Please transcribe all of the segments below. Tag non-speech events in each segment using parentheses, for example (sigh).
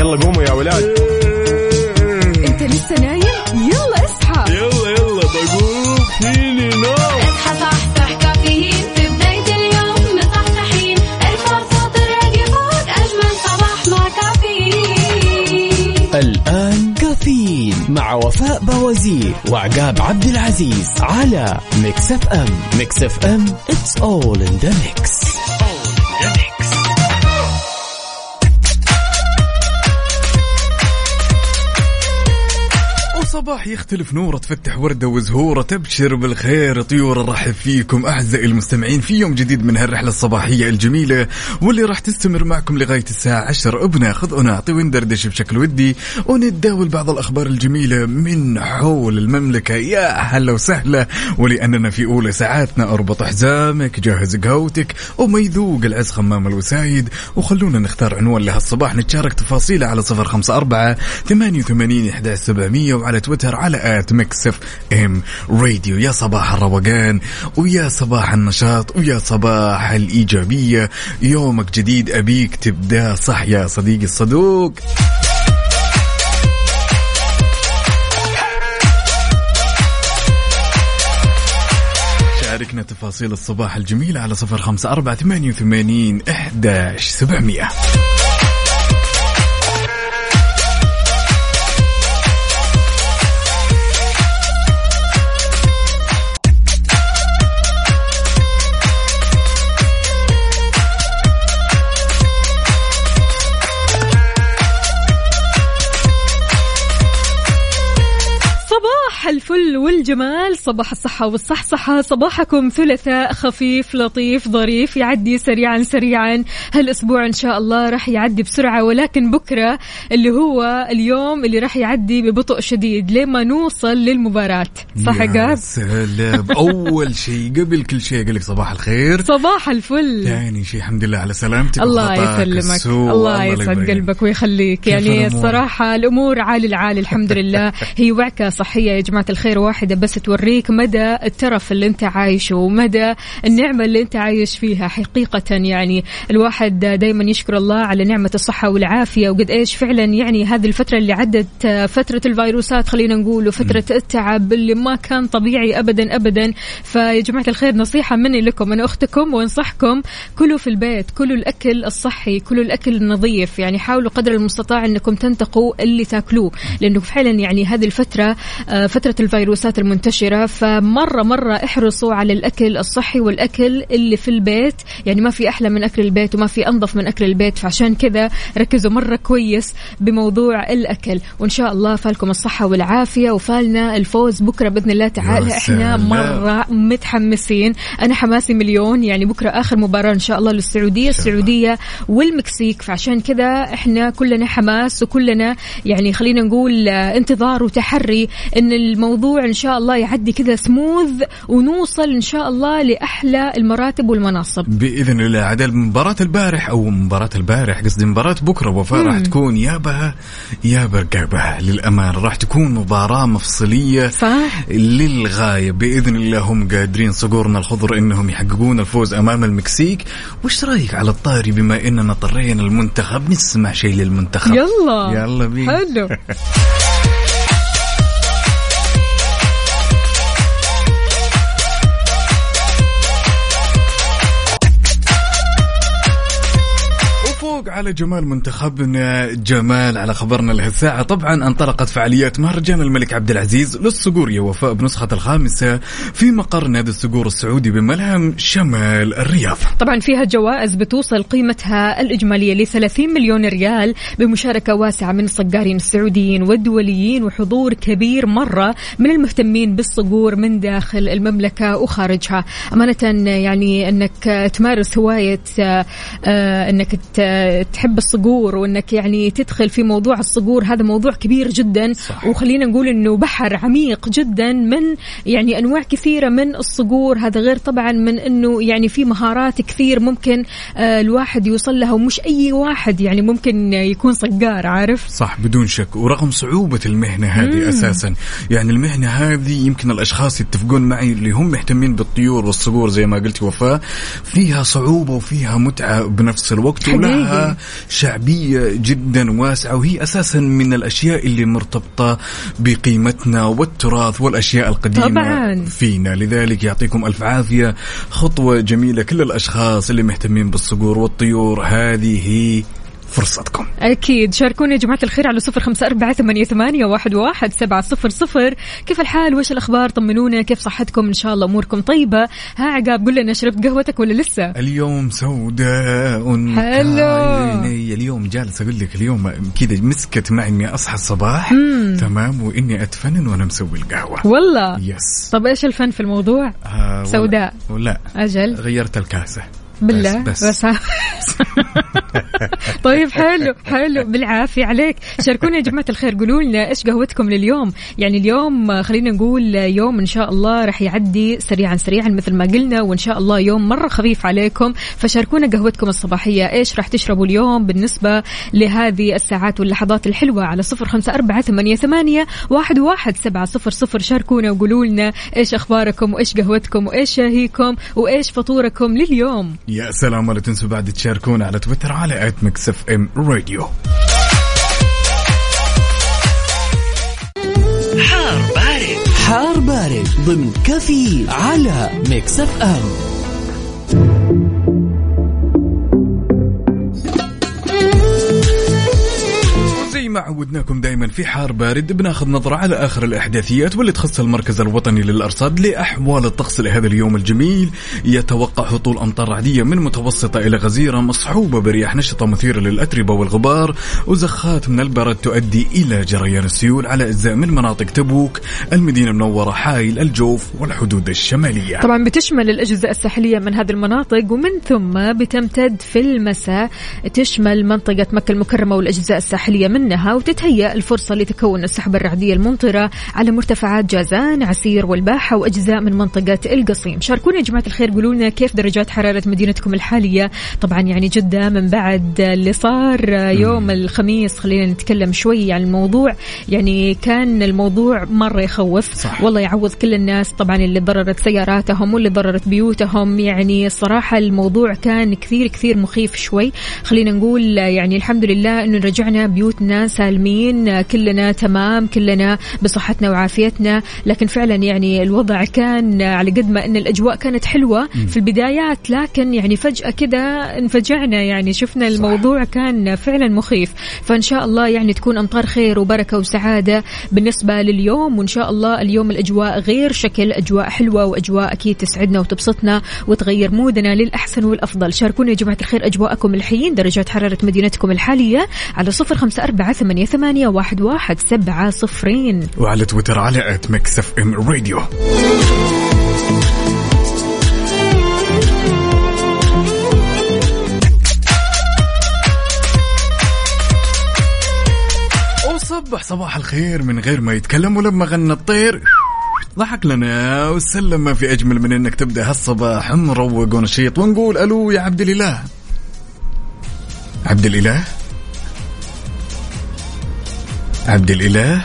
يلا قوموا يا ولاد. انت لسه نايم؟ يلا اصحى. يلا يلا بقوم. فيني نوم. اصحى صحصح كافيين. في بداية اليوم مصحصحين. الفرصة تراك فوق أجمل صباح مع كافيين. الآن كافيين مع وفاء بوازير وعقاب عبد العزيز على Mix FM. Mix FM it's all in the mix. وصباح يختلف نوره تفتح وردة وزهورة تبشر بالخير طيور نرحب فيكم. أعزائي المستمعين في يوم جديد من هالرحلة الصباحية الجميلة واللي راح تستمر معكم لغاية الساعة 10 بناخذ ونعطي وندردش بشكل ودي ونتداول بعض الأخبار الجميلة من حول المملكة. يا هلا وسهلا ولأننا في أولى ساعاتنا. أربط حزامك جهز قهوتك وما يذوق العز خمام الوسايد. وخلونا نختار عنوان لهالصباح نتشارك تفاصيله على صفر خمسة أربعة ثمانية وثمانين إحدى سبعمية وعلى تويتر على at Mix FM Radio. يا صباح الروقان ويا صباح النشاط ويا صباح الإيجابية. يومك جديد أبيك تبدأ. صح يا صديقي الصدوق. شاركنا تفاصيل الصباح الجميل على صفر خمسة أربعة ثمانية وثمانين إحداش سبعمية. الفل والجمال. صباح الصحة والصحصحة. صباحكم ثلاثاء خفيف لطيف ظريف يعدي سريعا سريعا. هالأسبوع إن شاء الله راح يعدي بسرعة ولكن بكرة اللي هو اليوم اللي راح يعدي ببطء شديد. لما نوصل للمباراة. صح يا سلام. (laughs) أول شيء قبل كل شيء أقول لك صباح الخير. صباح الفل. ثاني شيء الحمد لله على سلامتك الله يسلمك. الله يسعد. قلبك ويخليك. يعني؟ الصراحة الأمور عالي العالي الحمد (laughs) لله. هي وعكة صحية يا جماعة الخير. واحدة بس توريك مدى الترف اللي أنت عايشه ومدى النعمة اللي أنت عايش فيها حقيقة. يعني الواحد دايما يشكر الله على نعمة الصحة والعافية وقد إيش فعلا يعني هذه الفترة اللي عدت فترة الفيروسات خلينا نقول وفترة التعب اللي ما كان طبيعي أبدا أبدا. فيا جماعة الخير نصيحة مني لكم أنا أختكم وأنصحكم كلوا في البيت كلوا الأكل الصحي كلوا الأكل النظيف. يعني حاولوا قدر المستطاع أنكم تنتقوا اللي تاكلوه لأنه فعلا يعني هذه الفترة آه، فترة الفيروسات المنتشرة فمرة مرة احرصوا على الأكل الصحي والأكل اللي في البيت. يعني ما في أحلى من أكل البيت وما في أنظف من أكل البيت فعشان كذا ركزوا مرة كويس بموضوع الأكل. وإن شاء الله فالكم الصحة والعافية وفالنا الفوز بكرة بإذن الله. تعالى سلام. مرة متحمسين. أنا حماسي مليون يعني بكرة آخر مباراة إن شاء الله للسعودية السعودية والمكسيك. فعشان كذا إحنا كلنا حماس وكلنا يعني خلينا نقول آه، انتظار وتحري إن الموضوع إن شاء الله يعدي كذا سموث ونوصل إن شاء الله لأحلى المراتب والمناصب. بإذن الله. عدل مباراة البارح أو مباراة البارح قصدي مباراة بكرة وفاء راح تكون يا بها يا برقابها للامانه راح تكون مباراة مفصلية صح. للغاية. بإذن الله هم قادرين صقورنا الخضر إنهم يحققون الفوز أمام المكسيك. وش رأيك على الطاري؟ بما إننا طرينا المنتخب نسمع شيء للمنتخب. يلا. يلا بينا. حلو. (laughs) وفوق على جمال منتخبنا جمال على خبرنا لهالساعة طبعا انطلقت فعاليات مهرجان الملك عبد العزيز للصقور يا وفاء بنسخة الخامسة في مقر نادي الصقور السعودي بملهم شمال الرياض. طبعا فيها جوائز بتوصل قيمتها الإجمالية ل 30 مليون ريال بمشاركة واسعة من الصقارين السعوديين والدوليين وحضور كبير مرة من المهتمين بالصقور من داخل المملكة وخارجها. أمانة يعني أنك تمارس هواية آه، آه، أنك تحب الصقور وأنك يعني تدخل في موضوع الصقور هذا موضوع كبير جدا. صح. وخلينا نقول أنه بحر عميق جدا من يعني أنواع كثيرة من الصقور. هذا غير طبعا من أنه يعني في مهارات كثير ممكن آه، الواحد يوصل لها ومش أي واحد يعني ممكن يكون صقار عارف؟ صح بدون شك. ورغم صعوبة المهنة هذه أساسا. يعني المهنة هذه يمكن الأشخاص يتفقون معي اللي هم مهتمين بالطيور والصقور زي ما قلت وفاء. فيها صعوبة وفيها متعة بنفس الوقت. ولها شعبية جدا واسعة وهي أساسا من الأشياء اللي مرتبطة بقيمتنا والتراث والأشياء القديمة طبعاً. فينا لذلك يعطيكم ألف عافية خطوة جميلة كل الأشخاص اللي مهتمين بالصقور والطيور هذه هي فرصتكم. أكيد. شاركونا يا جماعة الخير على صفر خمسة أربعة ثمانية, ثمانية واحد, واحد سبعة صفر صفر. كيف الحال؟ وش الأخبار؟ طمنونا. كيف صحتكم؟ إن شاء الله أموركم طيبة. ها عقاب قول لنا شربت قهوتك ولا لسه؟ اليوم سوداء حلو. اليوم جالس أقول لك اليوم كذا مسكت معي اني أصحى الصباح. تمام. وإني أتفنن وأنا مسوي القهوة. والله. يس طب إيش الفن في الموضوع؟ آه ولا- سوداء. لا أجل. غيرت الكاسة. بالله بس, بس, بس. (laughs) طيب حلو حلو. بالعافية عليك. شاركونا يا جماعة الخير. قولوا لنا إيش قهوتكم لليوم؟ يعني اليوم خلينا نقول يوم إن شاء الله راح يعدي سريعا سريعا مثل ما قلنا وإن شاء الله يوم مرة خفيف عليكم. فشاركونا قهوتكم الصباحية. إيش راح تشربوا اليوم بالنسبة لهذه الساعات واللحظات الحلوة؟ على صفر خمسة أربعة ثمانية, ثمانية واحد, واحد سبعة صفر صفر. شاركونا وقولوا لنا إيش أخباركم وإيش قهوتكم وإيش شاهيكم وإيش فطوركم لليوم. يا سلام ولا تنسوا بعد تشاركونا على تويتر على at Mix FM Radio. حار بارد. حار بارد ضمن كافيين على Mix FM. عودناكم دائما في حار بارد بناخذ نظرة على آخر الإحداثيات واللي تخص المركز الوطني للأرصاد لأحوال الطقس لهذا اليوم الجميل. يتوقع هطول أمطار رعدية من متوسطة إلى غزيرة مصحوبة برياح نشطة مثيرة للأتربة والغبار. وزخات من البرد تؤدي إلى جريان السيول على أجزاء من مناطق تبوك المدينة المنورة حائل الجوف والحدود الشمالية. طبعا بتشمل الأجزاء الساحلية من هذه المناطق ومن ثم بتمتد في المساء تشمل منطقة مكة المكرمة والأجزاء الساحلية منها وتتهيأ الفرصة لتكون السحب الرعدية الممطرة على مرتفعات جازان عسير والباحة وأجزاء من منطقة القصيم. شاركونا يا جماعة الخير قولوا لنا كيف درجات حرارة مدينتكم الحالية؟ طبعا يعني جدة من بعد اللي صار يوم الخميس خلينا نتكلم شوي عن الموضوع. يعني كان الموضوع مرة يخوف. صح. والله يعوض كل الناس طبعا اللي ضررت سياراتهم واللي ضررت بيوتهم. يعني الصراحة الموضوع كان كثير كثير مخيف شوي. خلينا نقول يعني الحمد لله إنه رجعنا بيوتنا سالمين كلنا تمام كلنا بصحتنا وعافيتنا لكن فعلا يعني الوضع كان على قد ما إن الأجواء كانت حلوة في البدايات لكن يعني فجأة كده انفجعنا يعني شفنا الموضوع كان فعلا مخيف. فإن شاء الله يعني تكون أمطار خير وبركة وسعادة بالنسبة لليوم وإن شاء الله اليوم الأجواء غير شكل أجواء حلوة وأجواء أكيد تسعدنا وتبسطنا وتغير مودنا للأحسن والأفضل. شاركونا يا جماعة الخير أجواءكم الحين درجات حرارة مدينتكم الحالية على صفر خمسة أربعة ثمانية, ثمانية واحد, واحد سبعة صفرين. وعلى تويتر على at Mix FM Radio. وصبح صباح الخير من غير ما يتكلم ولما غنى الطير. ضحك لنا وسلم ما في أجمل من إنك تبدأ هالصباح مروق ونشيط ونقول ألو يا عبد الإله. عبد الإله؟ عبد الإله.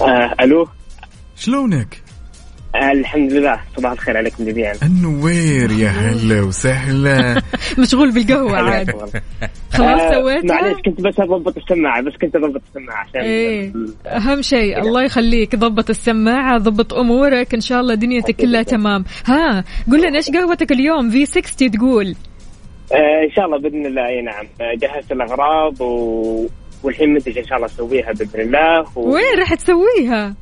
آه ألو. شلونك؟ آه الحمد لله صباح الخير عليكم جميعا. النوير يا هلا وسهلا. (laughs) مشغول بالقهوة عاد. خلاص آه، سويتها معليش كنت بس أضبط السماعة بس كنت أضبط السماعة عشان إيه. أهم شيء الله يخليك ضبط السماعة ضبط أمورك إن شاء الله دنيتك كلها تمام. ها قول لنا إيش قهوتك اليوم؟ في 60 تقول. آه إن شاء الله بإذن الله إي نعم. آه، جهزت الأغراض و... والحين منتج إن شاء الله أسويها بإذن الله و... وين راح تسويها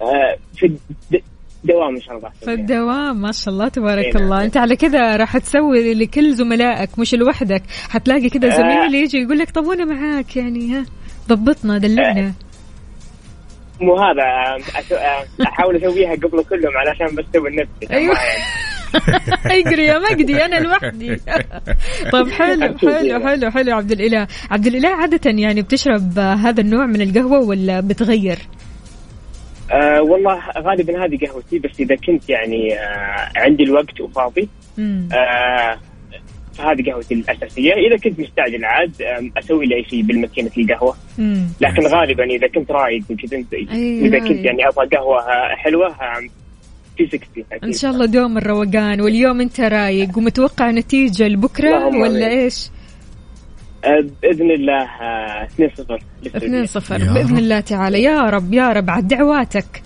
آه في الد... دوام إن شاء الله في الدوام ما شاء الله تبارك إيه نعم. الله أنت على كذا راح تسوي لكل زملائك مش لوحدك حتلاقي كذا آه. زميل يجي يقول لك طب وأنا معاك يعني ها ضبطنا دلعنا مو هذا آه،. آه، أحاول أسويها قبل كلهم علشان بس لنفسي أيوة. (laughs) (laughs) اجري يا مجدي أنا لوحدي (laughs) طيب حلو حلو حلو حلو عبد الإله عبد الإله عادة يعني بتشرب هذا النوع من القهوة ولا بتغير آه والله غالبا هذه قهوتي بس إذا كنت يعني آه عندي الوقت وفاضي. آه فهذه قهوتي الأساسية إذا كنت مستعجل عاد أسوي لي شيء بالماكينه القهوة مم. لكن غالبا إذا كنت رايق وكذا إذا. كنت يعني أبغى قهوة آه، حلوة آم، في 60 أكيد. إن شاء الله دوم الروقان واليوم أنت رايق ومتوقع نتيجة لبكرة ولا آمين. إيش؟ آه، بإذن الله آه، 2 0 2 0 يا بإذن رب. الله تعالى يا رب يا رب على دعواتك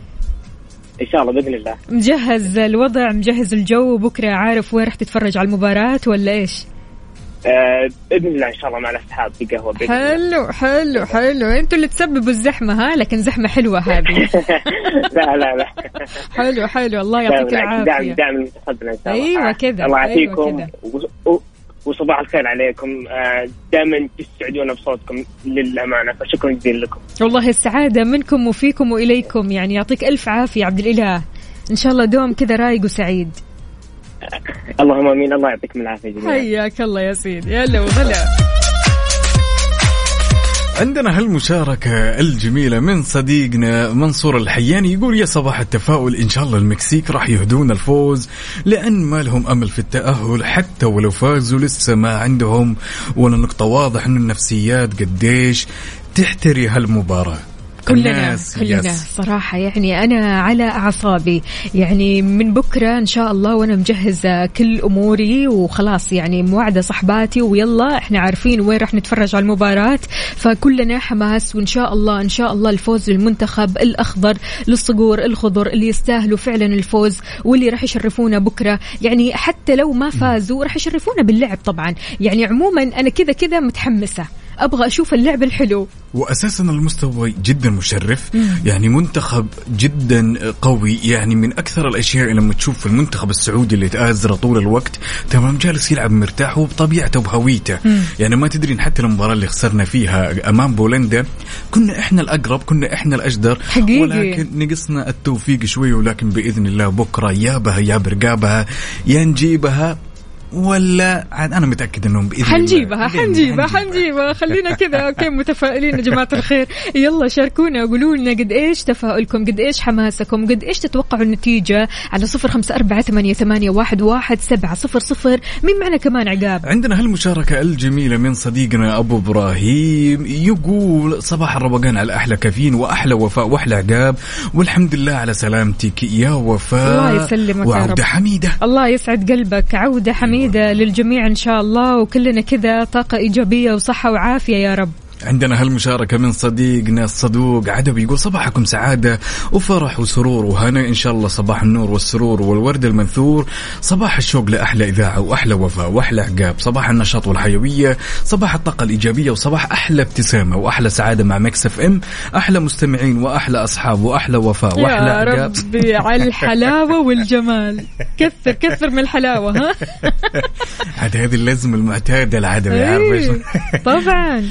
إن شاء الله بإذن الله مجهز الوضع مجهز الجو بكرة عارف وين راح تتفرج على المباراة ولا إيش؟ آه، بإذن الله إن شاء الله مع الأصحاب في قهوة الله. حلو حلو حلو. أنتوا اللي تسببوا الزحمة ها؟ لكن زحمة حلوة هذه. (laughs) لا لا لا. حلو حلو. الله يعطيك بالعكس، دعم دعم المنتخبنا إن شاء الله. أيوة كذا، الله أيوة و- وصباح الخير عليكم. آه، دائما تسعدونا بصوتكم للأمانة فشكرا جزيلا لكم. والله السعادة منكم وفيكم وإليكم. يعني يعطيك ألف عافية عبد الإله. إن شاء الله دوم كذا رايق وسعيد. اللهم آمين. الله يعطيكم العافية جميعا. حياك الله يا سيدي. هلا وغلا. عندنا هالمشاركة الجميلة من صديقنا منصور الحياني يقول يا صباح التفاؤل إن شاء الله المكسيك راح يهدون الفوز لأن ما لهم أمل في التأهل حتى ولو فازوا لسه ما عندهم. ولا نقطة واضح أن النفسيات قديش تحتري هالمباراة. كلنا كلنا. صراحة. يعني أنا على أعصابي. يعني من بكرة إن شاء الله وأنا مجهزة كل أموري وخلاص يعني موعدة صحباتي ويلا إحنا عارفين وين راح نتفرج على المباراة. فكلنا حماس وإن شاء الله إن شاء الله الفوز للمنتخب الأخضر للصقور الخضر اللي يستاهلوا فعلا الفوز واللي راح يشرفونا بكرة. يعني حتى لو ما فازوا راح يشرفونا باللعب طبعا. يعني عموما أنا كذا كذا متحمسة. أبغى أشوف اللعب الحلو. واساسا المستوى جدا مشرف يعني منتخب جدا قوي يعني من أكثر الأشياء لما تشوف المنتخب السعودي اللي تآزر طول الوقت تمام جالس يلعب مرتاح وبطبيعته وبهويته يعني ما تدري حتى المباراة اللي خسرنا فيها أمام بولندا كنا إحنا الأقرب كنا إحنا الأجدر حقيقي. ولكن نقصنا التوفيق شوي ولكن بإذن الله بكرة يا بها يا برقابها يا نجيبها ولا عاد أنا متأكد إنهم بإذن الله. حنجيبها حنجيبها حنجيبها. خلينا كذا. (laughs) أوكي متفائلين يا جماعة الخير. يلا شاركونا قولوا لنا قد إيش تفاؤلكم قد إيش حماسكم قد إيش تتوقعوا النتيجة؟ على صفر خمسة أربعة ثمانية, ثمانية واحد, واحد سبعة صفر صفر. مين معنا كمان عقاب؟ عندنا هالمشاركة الجميلة من صديقنا أبو إبراهيم يقول صباح الروقان على أحلى كافيين وأحلى وفاء وأحلى عقاب والحمد لله على سلامتك يا وفاء الله يسلمك يا رب. وعودة حميدة. الله يسعد قلبك. عودة حميدة. للجميع إن شاء الله وكلنا كذا طاقة إيجابية وصحة وعافية يا رب. عندنا هالمشاركة من صديقنا الصدوق عدب يقول صباحكم سعادة وفرح وسرور وهنا إن شاء الله صباح النور والسرور والورد المنثور. صباح الشوق لأحلى إذاعة وأحلى وفاء وأحلى عقاب. صباح النشاط والحيوية. صباح الطاقة الإيجابية وصباح أحلى ابتسامة وأحلى سعادة مع Mix FM. أحلى مستمعين وأحلى أصحاب وأحلى وفاء وأحلى يا عقاب. ربي على الحلاوة والجمال. كثر كثر من الحلاوة ها؟ (laughs) عاد هذه اللازم المعتادة إيش؟ إيه، طبعا.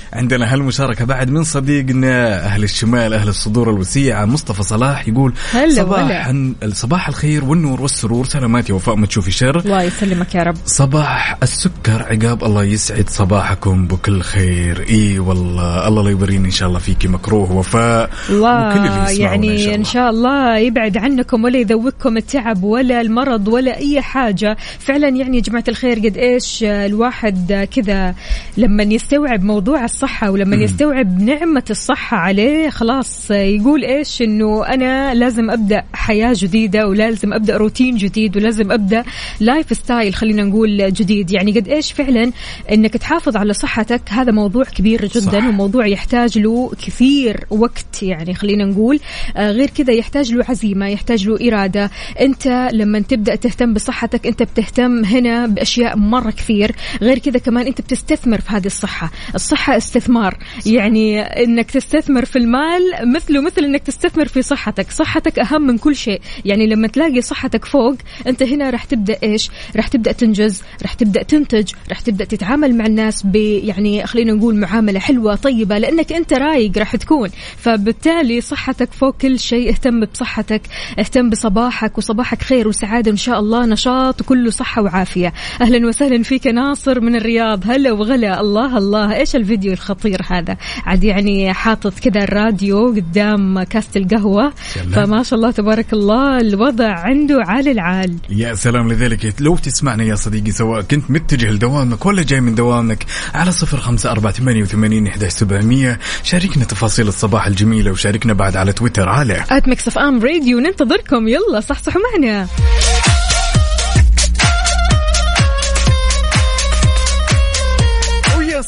عندنا هالمشاركة بعد من صديقنا أهل الشمال أهل الصدور الوسيعة مصطفى صلاح يقول هلا صباح صباح الخير والنور والسرور سلامات يا وفاء ما تشوفي شر. الله يسلمك يا رب. صباح السكر عقاب الله يسعد صباحكم بكل خير. إي والله الله لا يبريني إن شاء الله فيكي مكروه وفاء. وكل اللي الله يسمعونا يعني إن شاء الله يبعد عنكم ولا يذوقكم التعب ولا المرض ولا أي حاجة. فعلا يعني يا جماعة الخير قد إيش الواحد كذا لما يستوعب موضوع الصحة ولما يستوعب نعمة الصحة عليه خلاص يقول إيش؟ إنه أنا لازم أبدأ حياة جديدة ولازم أبدأ روتين جديد ولازم أبدأ lifestyle خلينا نقول جديد. يعني قد إيش فعلا إنك تحافظ على صحتك هذا موضوع كبير جدا صح. وموضوع يحتاج له كثير وقت يعني خلينا نقول. آه، غير كذا يحتاج له عزيمة يحتاج له إرادة. أنت لما تبدأ تهتم بصحتك أنت بتهتم هنا بأشياء مرة كثير. غير كذا كمان أنت بتستثمر في هذه الصحة. الصحة استثمار. يعني إنك تستثمر في المال مثله مثل إنك تستثمر في صحتك. صحتك أهم من كل شيء. يعني لما تلاقي صحتك فوق أنت هنا راح تبدأ إيش؟ راح تبدأ تنجز راح تبدأ تنتج راح تبدأ تتعامل مع الناس ب يعني خلينا نقول معاملة حلوة طيبة لأنك أنت رايق راح تكون. فبالتالي صحتك فوق كل شيء. اهتم بصحتك اهتم بصباحك وصباحك خير وسعادة إن شاء الله. نشاط وكله صحة وعافية. أهلا وسهلا فيك ناصر من الرياض. هلا وغلا. الله الله. إيش الفيديو الخطير هذا. عاد يعني حاطط كذا الراديو قدام كاسه القهوة. سلام. فما شاء الله تبارك الله الوضع عنده عال العال. يا سلام لذلك. لو تسمعنا يا صديقي سواء كنت متجه لدوامك ولا جاي من دوامك على صفر خمسة أربعة ثمانية وثمانين إحدى سبعمية شاركنا تفاصيل الصباح الجميلة وشاركنا بعد على تويتر على at Mix FM Radio ننتظركم. يلا صحصحوا معنا.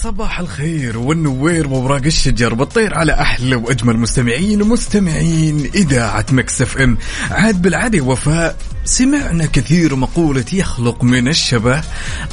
صباح الخير والنوير ووراق الشجر بالطير على أحلى وأجمل مستمعين ومستمعين إذاعة Mix FM. عاد بالعادة وفاء سمعنا كثير مقولة يخلق من الشبه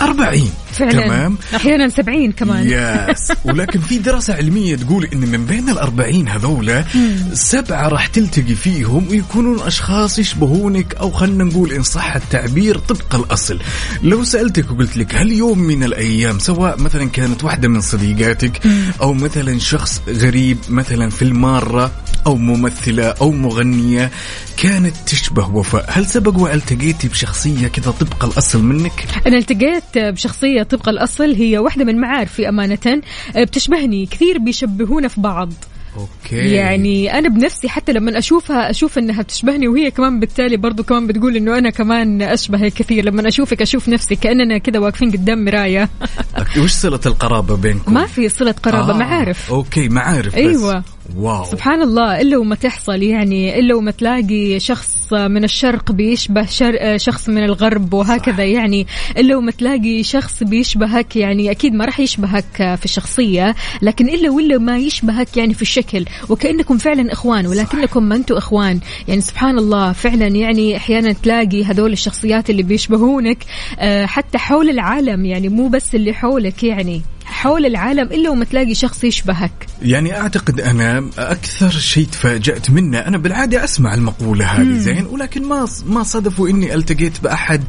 أربعين. فعلا. تمام؟ أحيانا 70 كمان. يس (laughs) ولكن في دراسة علمية تقول إن من بين الأربعين هذولا سبعة راح تلتقي فيهم ويكونون أشخاص يشبهونك أو خلنا نقول إن صح التعبير طبق الأصل. لو سألتك وقلت لك هل يوم من الأيام سواء مثلا كانت واحدة من صديقاتك أو مثلا شخص غريب مثلا في المارة أو ممثلة أو مغنية كانت تشبه وفاء هل سبق والتقيتي بشخصية كذا طبق الأصل منك؟ أنا التقيت بشخصية طبق الأصل هي واحدة من معارفي أمانة بتشبهني كثير بيشبهونا في بعض okay يعني أنا بنفسي حتى لما أشوفها أشوف إنها بتشبهني وهي كمان بالتالي برضو كمان بتقول إنه أنا كمان اشبهك كثير لما أشوفك أشوف نفسي كأننا كذا واقفين قدام مراية وش صلة القرابة بينكم؟ ما في صلة قرابة آه، معارف okay معارف بس. أيوة. wow. سبحان الله إلا وما تحصل يعني إلا وما تلاقي شخص من الشرق بيشبه شر... شخص من الغرب وهكذا صح. يعني إلا وما تلاقي شخص بيشبهك يعني أكيد ما راح يشبهك في الشخصية لكن إلا ولا ما يشبهك يعني في الشكل وكأنكم فعلا إخوان ولكنكم ما أنتم إخوان. يعني سبحان الله فعلا يعني أحيانا تلاقي هذول الشخصيات اللي بيشبهونك آه، حتى حول العالم يعني مو بس اللي حولك يعني. حول العالم إلا وما تلاقي شخص يشبهك يعني أعتقد أنا أكثر شيء تفاجأت منه أنا بالعادة أسمع المقولة هذه زين ولكن ما ما صدفوا إني ألتقيت بأحد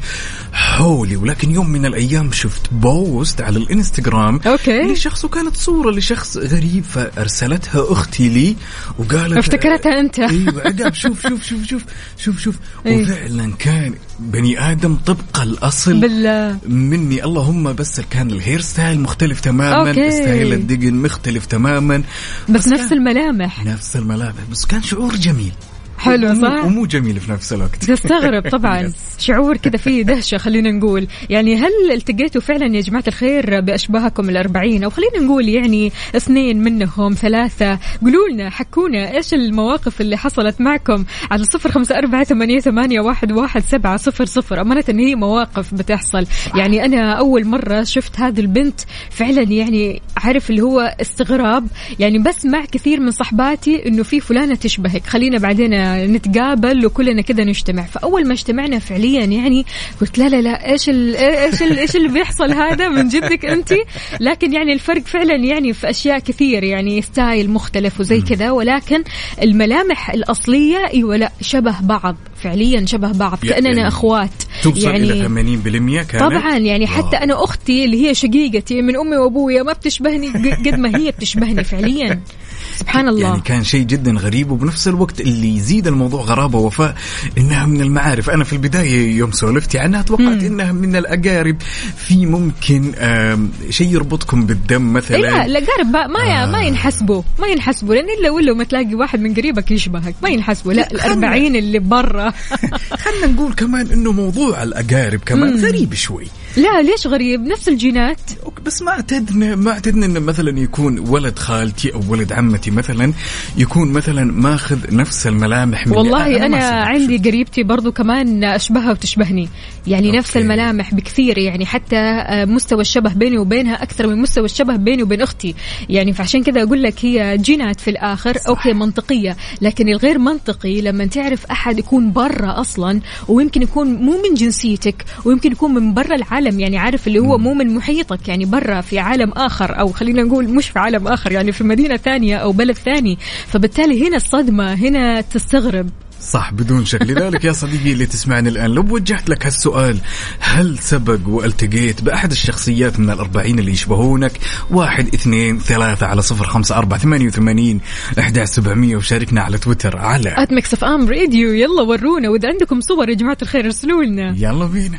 حولي ولكن يوم من الأيام شفت post على الإنستغرام okay. لشخص وكانت صورة لشخص غريب فأرسلتها أختي لي وقالت افتكرتها أنت. إيوه عقاب شوف شوف شوف شوف شوف شوف إيه. وفعلا كان بني آدم طبق الأصل. بالله. مني اللهم بس كان ال hairstyle مختلف تماما okay. style الدقن مختلف تماما. بس كان نفس الملامح. نفس الملامح. بس كان شعور جميل. حلو صح؟ ومو جميل في نفس الوقت. (laughs) تستغرب طبعا. (laughs) شعور كذا فيه دهشة خلينا نقول. يعني هل التقيتوا فعلا يا جماعة الخير بأشباهكم الأربعين؟ أو خلينا نقول يعني اثنين منهم ثلاثة. قولوا لنا حكونا إيش المواقف اللي حصلت معكم على صفر خمسة أربعة ثمانية, ثمانية واحد, واحد سبعة صفر صفر؟ أمانة إن هي مواقف بتحصل. يعني أنا أول مرة شفت هذه البنت فعلا يعني عارف اللي هو استغراب. يعني بسمع كثير من صحباتي إنه في فلانة تشبهك. خلينا بعدين نتقابل وكلنا كذا نجتمع. فأول ما اجتمعنا فعليا يعني قلت لا لا لا إيش ال إيش ال إيش اللي بيحصل هذا من جدك أنت؟ لكن يعني الفرق فعلا يعني في أشياء كثير يعني ستايل مختلف وزي كذا ولكن الملامح الأصلية أيوه لا شبه بعض. فعليا شبه بعض يعني كأننا أخوات. توصل يعني إلى 80% كانت؟ طبعا يعني حتى. أنا أختي اللي هي شقيقتي من أمي وأبويا ما بتشبهني قد ما هي بتشبهني فعليا. (laughs) سبحان الله. يعني كان شيء جدا غريب وبنفس الوقت اللي يزيد الموضوع غرابة وفاء إنها من المعارف. أنا في البداية يوم سولفتي عنها توقعت إنها من الأقارب. في ممكن شيء يربطكم بالدم مثلا؟ لا الأقارب ما ما, آه. ما ينحسبوا ما ينحسبوا لأن إلا ولا ما تلاقي واحد من قريبك يشبهك ما ينحسبوا. لا الأربعين اللي برا. (laughs) خلينا نقول كمان إنه موضوع الأقارب كمان غريب شوي. لا ليش غريب نفس الجينات بس ما اعتدنا ما اعتدنا انه مثلا يكون ولد خالتي أو ولد عمتي مثلا يكون مثلا ماخذ نفس الملامح مني والله أنا صدق عندي. قريبتي برضو كمان أشبهها وتشبهني يعني okay. نفس الملامح بكثير يعني حتى آه، مستوى الشبه بيني وبينها أكثر من مستوى الشبه بيني وبين أختي يعني فعشان كذا أقول لك هي جينات في الآخر صح. okay منطقية لكن الغير منطقي لما تعرف أحد يكون برا أصلا ويمكن يكون مو من جنسيتك ويمكن يكون من برا العالم يعني عارف اللي هو مو من محيطك يعني برا في عالم آخر أو خلينا نقول مش في عالم آخر يعني في مدينة ثانية أو بلد ثاني. فبالتالي هنا الصدمة هنا تستغرب. صح بدون شك. لذلك يا صديقي اللي تسمعني الآن لو وجهت لك هالسؤال هل سبق والتقيت بأحد الشخصيات من الأربعين اللي يشبهونك؟ واحد اثنين ثلاثة على صفر خمسة أربعة ثمانية وثمانين أحد سبعمية وشاركنا على تويتر على at Mix FM Radio يلا ورونا وإذا عندكم صور يا جماعة الخير ارسلوا لنا. يلا بينا.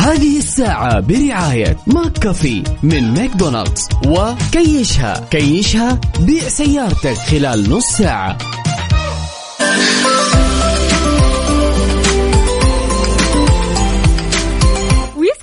هذه الساعة برعاية McCafé من ماكدونالدز. وكيشها كيشها بيع سيارتك خلال نص ساعة.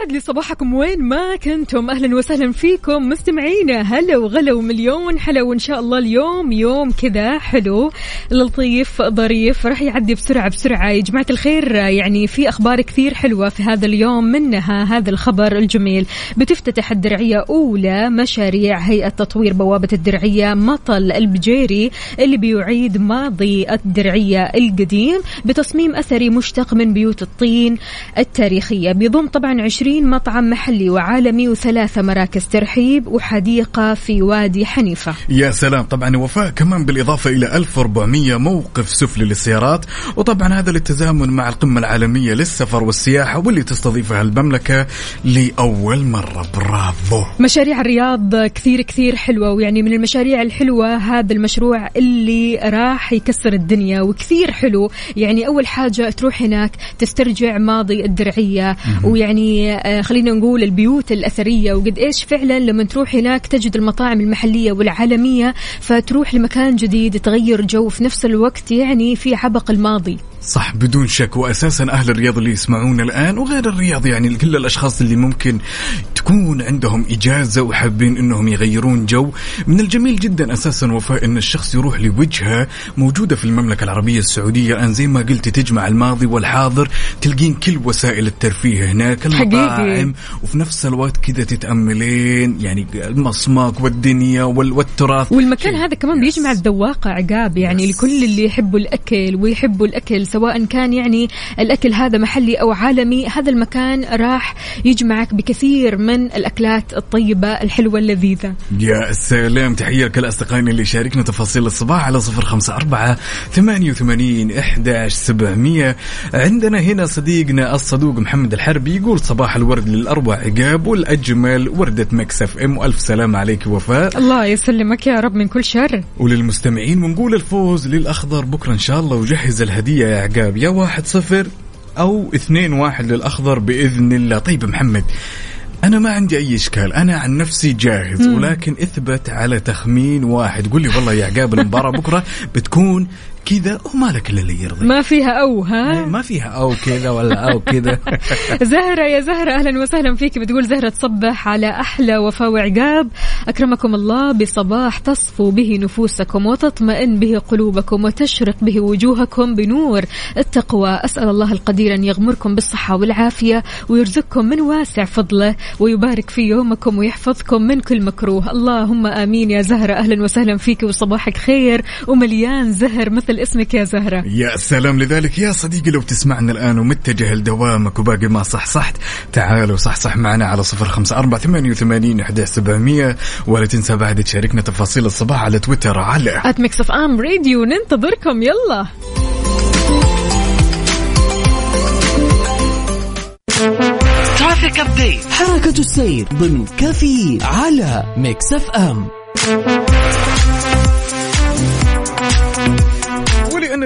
ويسعد لي صباحكم وين ما كنتم؟ أهلا وسهلا فيكم. مستمعينا هلا وغلا ومليون حلا وإن شاء الله اليوم يوم كذا حلو لطيف ظريف راح يعدي بسرعة بسرعة. يا جماعة الخير يعني في أخبار كثير حلوة في هذا اليوم منها هذا الخبر الجميل. بتفتتح الدرعية أولى مشاريع هيئة تطوير بوابة الدرعية مطل البجيري اللي بيعيد ماضي الدرعية القديم بتصميم أثري مشتق من بيوت الطين التاريخية. بيضم طبعا 20 مطعم محلي وعالمي وثلاثة مراكز ترحيب وحديقة في وادي حنيفة. يا سلام. طبعا وفاء كمان بالإضافة إلى 1400 موقف سفلي للسيارات. وطبعا هذا للتزامن مع القمة العالمية للسفر والسياحة واللي تستضيفها المملكة لأول مرة. برافو. مشاريع الرياض كثير كثير حلوة ويعني من المشاريع الحلوة هذا المشروع اللي راح يكسر الدنيا وكثير حلو. يعني أول حاجة تروح هناك تسترجع ماضي الدرعية. ويعني خلينا نقول البيوت الأثرية. وقد إيش فعلا لما تروح هناك تجد المطاعم المحلية والعالمية فتروح لمكان جديد تغير جو في نفس الوقت يعني في عبق الماضي. صح بدون شك. واساسا أهل الرياض اللي يسمعونا الآن وغير الرياض يعني كل الأشخاص اللي ممكن تكون عندهم إجازة وحابين إنهم يغيرون جو. من الجميل جدا أساسا وفاء إن الشخص يروح لوجهة موجودة في المملكة العربية السعودية. الان زي ما قلت تجمع الماضي والحاضر تلقين كل وسائل الترفيه هناك. المطاعم وفي نفس الوقت كذا تتأملين يعني المصماك والدنيا وال- والتراث. والمكان. هذا كمان بيجمع الذواقة عقاب يعني لكل اللي يحبوا الأكل ويحبوا الأكل سواء كان يعني الأكل هذا محلي أو عالمي هذا المكان راح يجمعك بكثير من الأكلات الطيبة الحلوة اللذيذة. يا سلام تحية لكل أصدقائنا اللي شاركنا تفاصيل الصباح على صفر خمسة أربعة ثمانية وثمانين إحداش سبعمية. عندنا هنا صديقنا الصدوق محمد الحربي يقول صباح الورد للأروع عقاب والأجمل وردة مكسف أم. وألف سلام عليك وفاء. الله يسلمك يا رب من كل شر. وللمستمعين ونقول الفوز للأخضر. بكرة إن شاء الله وجهز الهدية يا عقاب. يا واحد صفر أو اثنين واحد للأخضر بإذن الله. طيب محمد أنا ما عندي أي إشكال. أنا عن نفسي جاهز ولكن إثبت على تخمين واحد. قول لي والله يا عقاب المباراة بكرة بتكون كذا وما لك إلا اللي يرضي؟ ما فيها أو ها؟ ما فيها أو كذا ولا أو كذا. (laughs) زهرة يا زهرة أهلا وسهلا فيك. بتقول زهرة تصبح على أحلى وفاء وعقاب أكرمكم الله بصباح تصفو به نفوسكم وتطمئن به قلوبكم وتشرق به وجوهكم بنور التقوى. أسأل الله القدير أن يغمركم بالصحة والعافية ويرزقكم من واسع فضله ويبارك في يومكم ويحفظكم من كل مكروه. اللهم آمين يا زهرة أهلا وسهلا فيك وصباحك خير. ومليان زهر مثل اسمك يا زهرة. يا سلام لذلك. يا صديقي لو تسمعنا الآن ومتجه لدوامك وباقي ما صحصحت تعالوا صحصح معنا على صفر خمسة أربعة ثمانية وثمانين إحدى سبعمية ولا تنسى بعد تشاركنا تفاصيل الصباح على تويتر على at Mix FM Radio ننتظركم. يلا. traffic update حركة السير ضمن كفي على Mix FM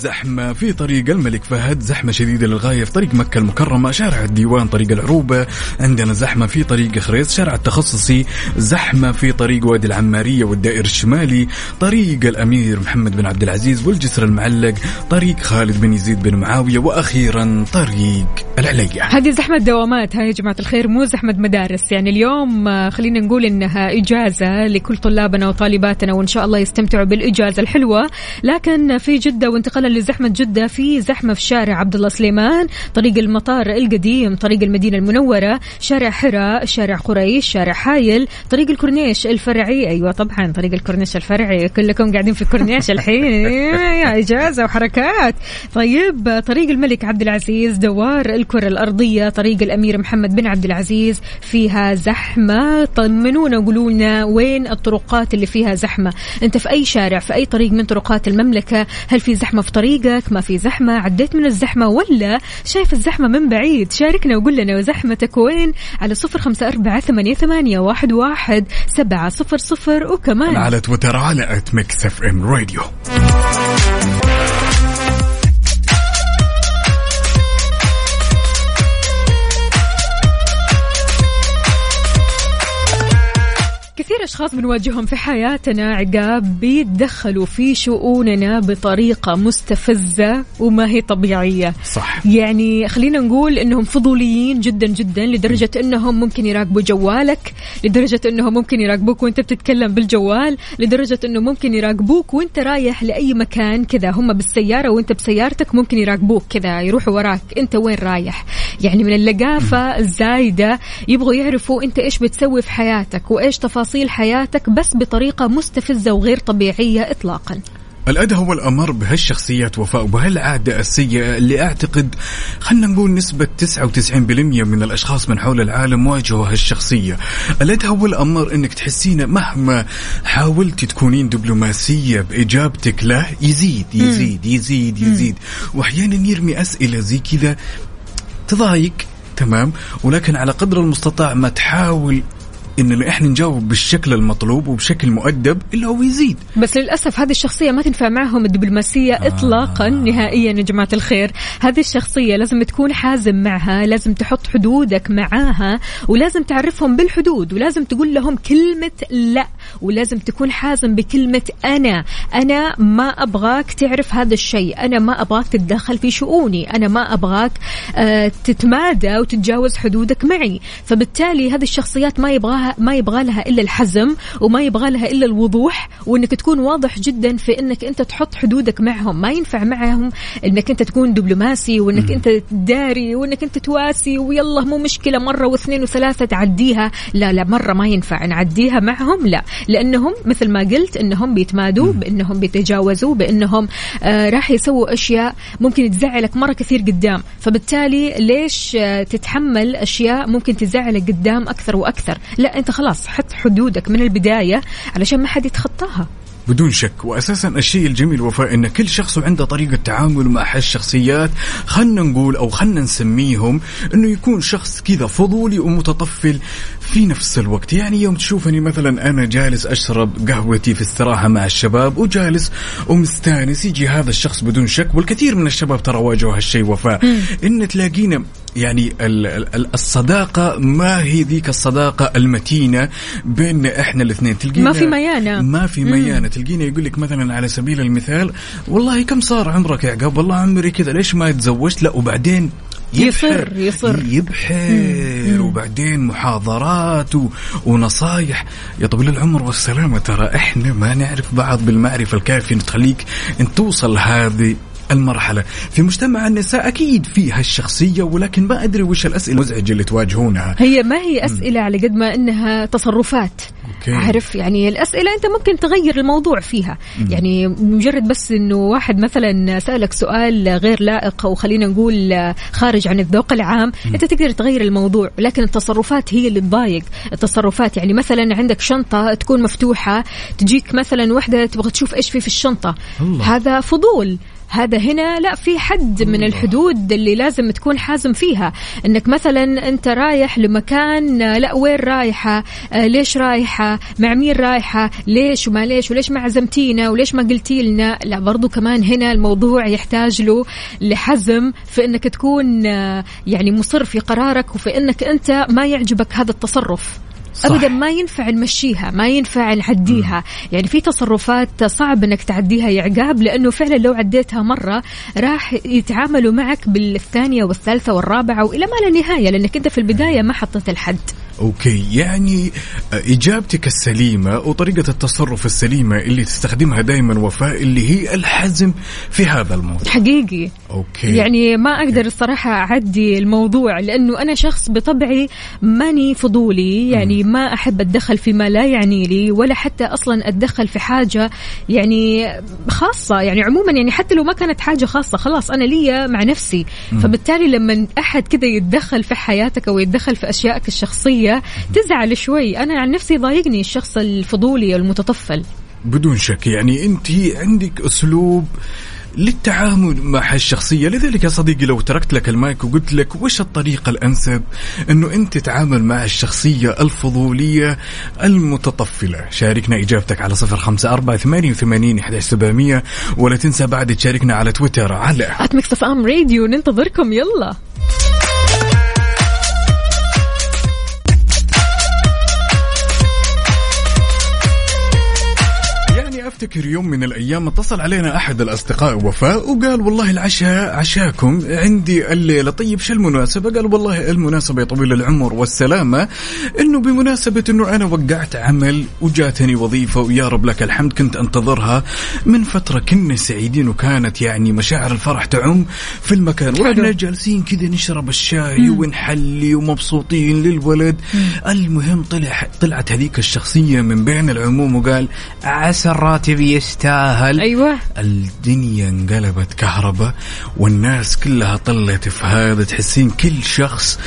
زحمة في طريق الملك فهد زحمة شديدة للغاية في طريق مكة المكرمة شارع الديوان طريق العروبة. عندنا زحمة في طريق خريص شارع التخصصي. زحمة في طريق وادي العمارية والدائر الشمالي. طريق الأمير محمد بن عبد العزيز والجسر المعلق. طريق خالد بن يزيد بن معاوية. وأخيرا طريق العليا. هذه زحمة دوامات هاي يا جماعة الخير مو زحمة مدارس. يعني اليوم آه، خلينا نقول إنها إجازة لكل طلابنا وطالباتنا وإن شاء الله يستمتعوا بالإجازة الحلوة. لكن في جدة وانتقالا لزحمة جدة في زحمة في شارع عبد الله سليمان طريق المطار القديم طريق المدينة المنورة شارع حراء شارع قريش شارع حايل طريق الكورنيش الفرعي. أيوة طبعا طريق الكورنيش الفرعي كلكم قاعدين في الكورنيش الحين. (laughs) يا إجازة وحركات. طيب طريق الملك عبد العزيز دوار الكرة الأرضية طريق الأمير محمد بن عبد العزيز فيها زحمة. طمنونا وقولوا لنا وين الطرقات اللي فيها زحمة؟ أنت في أي شارع في أي طريق من طرقات المملكة؟ هل في زحمة في طريقك ما في زحمة عديت من الزحمة ولا شايف الزحمة من بعيد؟ شاركنا وقول لنا زحمتك وين؟ على صفر خمسة أربعة ثمانية, ثمانية واحد, واحد سبعة صفر صفر وكمان على تويتر على at Mix FM Radio أشخاص بنواجههم في حياتنا عقاب بيتدخلوا في شؤوننا بطريقة مستفزة وما هي طبيعية. صح. يعني خلينا نقول إنهم فضوليين جدا جدا لدرجة إنهم ممكن يراقبوا جوالك لدرجة إنهم ممكن يراقبوك وأنت بتتكلم بالجوال لدرجة إنه ممكن يراقبوك وأنت رايح لأي مكان كذا هم بالسيارة وأنت بسيارتك ممكن يراقبوك كذا يروحوا وراك. أنت وين رايح؟ يعني من اللقافة الزايدة يبغوا يعرفوا أنت إيش بتسوي في حياتك وإيش تفاصيل حياتك بس بطريقة مستفزة وغير طبيعية اطلاقا. الأدهى والأمر بهالشخصيات وفاء وبهالعادة السيئة اللي أعتقد خلنا نقول نسبة 99% من الأشخاص من حول العالم واجهوا هالشخصية. الأدهى والأمر أنك تحسين مهما حاولتي تكونين دبلوماسية بإجابتك له يزيد يزيد يزيد يزيد. وأحيانا يرمي أسئلة زي كذا تضايق تمام؟ ولكن على قدر المستطاع ما تحاول إن إحنا نجاوب بالشكل المطلوب وبشكل مؤدب إلا هو يزيد. بس للأسف هذه الشخصية ما تنفع معهم الدبلوماسية آه. إطلاقا نهائيا يا جماعة الخير. هذه الشخصية لازم تكون حازم معها لازم تحط حدودك معاها ولازم تعرفهم بالحدود ولازم تقول لهم كلمة لا ولازم تكون حازم بكلمة أنا. أنا ما أبغاك تعرف هذا الشيء. أنا ما أبغاك تتدخل في شؤوني. أنا ما أبغاك آه تتمادى وتتجاوز حدودك معي. فبالتالي هذه الشخصيات ما يبغاها ما يبغى لها إلا الحزم وما يبغى لها إلا الوضوح وإنك تكون واضح جدا في إنك أنت تحط حدودك معهم. ما ينفع معهم إنك أنت تكون دبلوماسي وإنك أنت تداري وإنك أنت تواسي ويلا مو مشكلة مرة واثنين وثلاثة تعديها. لا لا مرة ما ينفع. نعديها معهم؟ لا. لأنهم مثل ما قلت إنهم بيتمادوا بإنهم بيتجاوزوا بإنهم آه راح يسووا أشياء ممكن تزعلك مرة كثير قدام. فبالتالي ليش آه تتحمل أشياء ممكن تزعلك قدام أكثر وأكثر؟ لا أنت خلاص حط حدودك من البداية علشان ما حد يتخطاها. بدون شك. واساسا الشيء الجميل وفاء إن كل شخص عنده طريقة تعامل مع هالشخصيات. خلنا نقول أو خلنا نسميهم إنه يكون شخص كذا فضولي ومتطفل في نفس الوقت. يعني يوم تشوفني مثلا أنا جالس أشرب قهوتي في استراحة مع الشباب وجالس ومستانس يجي هذا الشخص بدون شك. والكثير من الشباب ترى واجهوا هالشيء وفاء. إن تلاقينا يعني ال- ال- الصداقة ما هي ذيك الصداقة المتينة بيننا إحنا الاثنين؟ تلقينا ما في ميانة. ما في ميانة. تلقينا يقول لك مثلا على سبيل المثال والله كم صار عمرك يا عقاب؟ والله عمري كذا ليش ما تزوجت لا وبعدين يصر- يصر. يبحر. وبعدين محاضرات و... ونصايح. يا طويل العمر والسلامة ترى إحنا ما نعرف بعض بالمعرفة الكافية إن تخليك إن توصل هذه المرحلة. في مجتمع النساء أكيد في هالشخصية ولكن ما أدري وش الأسئلة المزعجة اللي تواجهونها. هي ما هي أسئلة على قد ما إنها تصرفات. أوكي. عارف؟ يعني الأسئلة أنت ممكن تغير الموضوع فيها. يعني مجرد بس إنه واحد مثلا سألك سؤال غير لائق أو خلينا نقول خارج عن الذوق العام أنت تقدر تغير الموضوع. لكن التصرفات هي اللي تضايق. التصرفات يعني مثلا عندك شنطة تكون مفتوحة تجيك مثلا واحدة تبغى تشوف إيش في في الشنطة. الله. هذا فضول. هذا هنا لا في حد من الحدود اللي لازم تكون حازم فيها. إنك مثلا أنت رايح لمكان لا وين رايحة؟ آه، ليش رايحة؟ مع مين رايحة؟ ليش وما ليش؟ وليش ما عزمتينا؟ وليش ما قلتي لنا لا برضو كمان هنا الموضوع يحتاج له لحزم في إنك تكون آه، يعني مصر في قرارك وفي إنك أنت ما يعجبك هذا التصرف. صح. ابدا ما ينفع نمشيها ما ينفع نعديها. يعني في تصرفات صعب إنك تعديها يا عقاب لأنه فعلا لو عديتها مرة راح يتعاملوا معك بالثانية والثالثة والرابعة وإلى ما لا نهاية لأنك أنت في البداية ما حطيت الحد. Okay. يعني إجابتك السليمة وطريقة التصرف السليمة اللي تستخدمها دائما وفاء اللي هي الحزم في هذا الموضوع. حقيقي. Okay. يعني ما أقدر الصراحة أعدي الموضوع لأنه أنا شخص بطبعي ماني فضولي. يعني ما أحب أتدخل فيما لا يعني لي ولا حتى أصلا أتدخل في حاجة يعني خاصة. يعني عموما يعني حتى لو ما كانت حاجة خاصة خلاص أنا لي مع نفسي. فبالتالي لما أحد كذا يتدخل في حياتك أو يتدخل في أشيائك الشخصية تزعل شوي. أنا عن نفسي ضايقني الشخص الفضولي المتطفل. بدون شك يعني أنت عندك أسلوب للتعامل مع الشخصيه لذلك يا صديقي لو تركت لك المايك وقلت لك وش الطريقة الأنسب أنه أنت تتعامل مع الشخصية الفضولية المتطفلة؟ شاركنا إجابتك على صفر خمسة أربعة ثمانية وثمانين سبعمئه ولا تنسى بعد تشاركنا على تويتر على FM Radio ننتظركم. يلا. افتكر يوم من الأيام اتصل علينا أحد الأصدقاء وفاء وقال والله العشاء عشاكم عندي الليلة. طيب شو المناسبة؟ قال والله المناسبة يا طويل العمر والسلامة. إنه بمناسبة إنه أنا وقعت عمل وجاتني وظيفة ويا رب لك الحمد كنت أنتظرها من فترة كنا سعيدين وكانت يعني مشاعر الفرح تعم في المكان. وإحنا جالسين كذا نشرب الشاي ونحلي ومبسوطين للولد. المهم طلع طلعت هذيك الشخصية من بين العموم وقال عسى الراتب يستاهل؟ أيوه. الدنيا انقلبت كهرباء والناس كلها طلت في هذا. تحسين كل شخص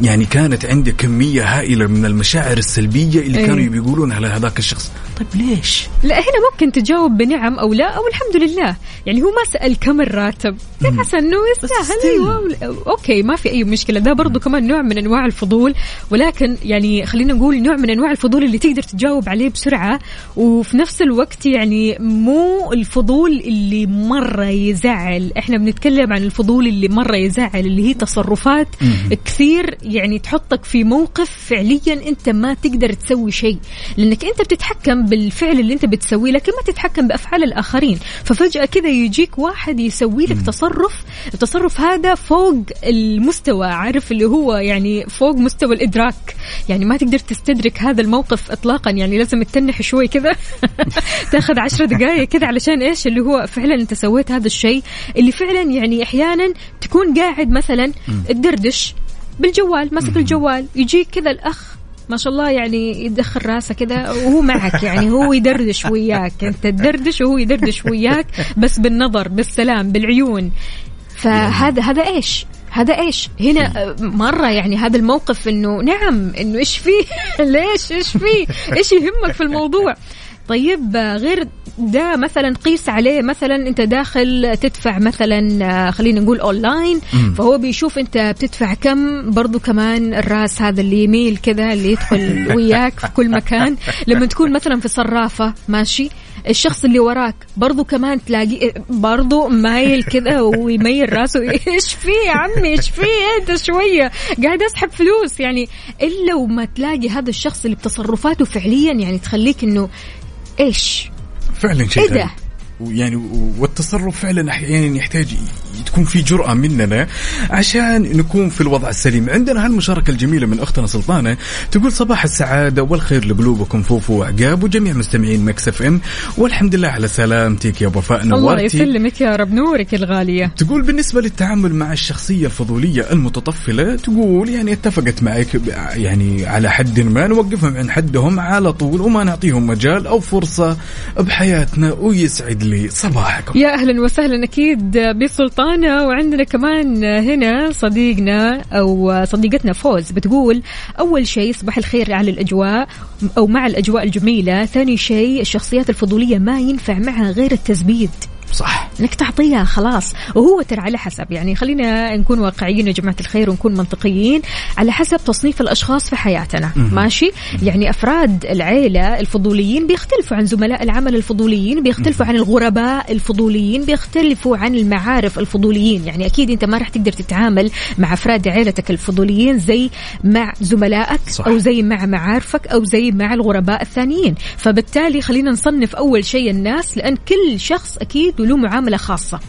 يعني كانت عنده كمية هائلة من المشاعر السلبية اللي أي. كانوا بيقولونها لهذاك الشخص. طيب ليش؟ لا هنا ممكن تجاوب بنعم أو لا أو الحمد لله. يعني هو ما سال كم الراتب. حس إنه يستاهل. أيوه. أوكي ما في أي مشكلة. ده برضو كمان نوع من أنواع الفضول. ولكن يعني خلينا نقول نوع من أنواع الفضول اللي تقدر تجاوب عليه بسرعة. وفي نفس الوقت يعني مو الفضول اللي مرة يزعل. إحنا بنتكلم عن الفضول اللي مرة يزعل اللي هي تصرفات كثير يعني تحطك في موقف فعليا أنت ما تقدر تسوي شيء. لأنك أنت بتتحكم بالفعل اللي انت بتسويه لكن ما تتحكم بأفعال الآخرين. ففجأة كذا يجيك واحد يسوي لك تصرف التصرف هذا فوق المستوى عارف اللي هو يعني فوق مستوى الإدراك. يعني ما تقدر تستدرك هذا الموقف اطلاقا يعني لازم تتنح شوي كذا (laughs) تأخذ عشر دقائق كذا علشان إيش؟ اللي هو فعلا أنت سويت هذا الشيء. اللي فعلا يعني أحيانا تكون قاعد مثلا تدردش بالجوال ماسك الجوال يجيك كذا الأخ ما شاء الله يعني يدخل راسه كذا وهو معك يعني هو يدردش وياك. أنت تدردش وهو يدردش وياك بس بالنظر بالسلام بالعيون. فهذا هذا إيش؟ هذا إيش؟ هنا مرة يعني هذا الموقف إنه نعم إنه إيش فيه؟ (laughs) ليش؟ إيش فيه؟ إيش يهمك في الموضوع؟ طيب غير ده مثلا قيس عليه مثلا أنت داخل تدفع مثلا آه، خلينا نقول اونلاين فهو بيشوف أنت بتدفع كم برضو كمان الراس هذا اللي يميل كذا اللي يدخل (laughs) وياك في كل مكان. لما تكون مثلا في صرافة ماشي الشخص اللي وراك برضو كمان تلاقي برضو مايل كذا ويميل راسه. (laughs) إيش في يا عمي؟ إيش في؟ انت شوية. قاعد أسحب فلوس. يعني إلا وما تلاقي هذا الشخص اللي بتصرفاته فعليا يعني تخليك إنه إيش؟ فعلا شيء إيه ده؟ ويعني والتصرف فعلا أحيانا يحتاج تكون في جرأة مننا عشان نكون في الوضع السليم. عندنا هالمشاركة الجميلة من أختنا سلطانة تقول صباح السعادة والخير لقلوبكم فوفو وعقاب وجميع مستمعين Mix FM والحمد لله على سلامتك يا وفاء الله نورتي يسلمك يا رب نورك الغالية. تقول بالنسبة للتعامل مع الشخصية الفضولية المتطفلة تقول يعني اتفقت معك يعني على حد ما نوقفهم عند حدهم على طول وما نعطيهم مجال أو فرصة بحياتنا ويسعد لي صباحكم يا أهلا وسهلا أكيد بسلطانة وعندنا كمان هنا صديقنا أو صديقتنا فوز بتقول أول شيء صباح الخير على الأجواء أو مع الأجواء الجميلة، ثاني شيء الشخصيات الفضولية ما ينفع معها غير التزبيد. صح. انك تعطيها خلاص. وهو ترى على حسب يعني خلينا نكون واقعيين يا جماعة الخير ونكون منطقيين. على حسب تصنيف الأشخاص في حياتنا ماشي؟ يعني أفراد العيلة الفضوليين بيختلفوا عن زملاء العمل الفضوليين بيختلفوا عن الغرباء الفضوليين بيختلفوا عن المعارف الفضوليين. يعني أكيد أنت ما راح تقدر تتعامل مع أفراد عيلتك الفضوليين زي مع زملائك صح. أو زي مع معارفك أو زي مع الغرباء الثانيين. فبالتالي خلينا نصنف أول شيء الناس لأن كل شخص أكيد له معاملة خاصة.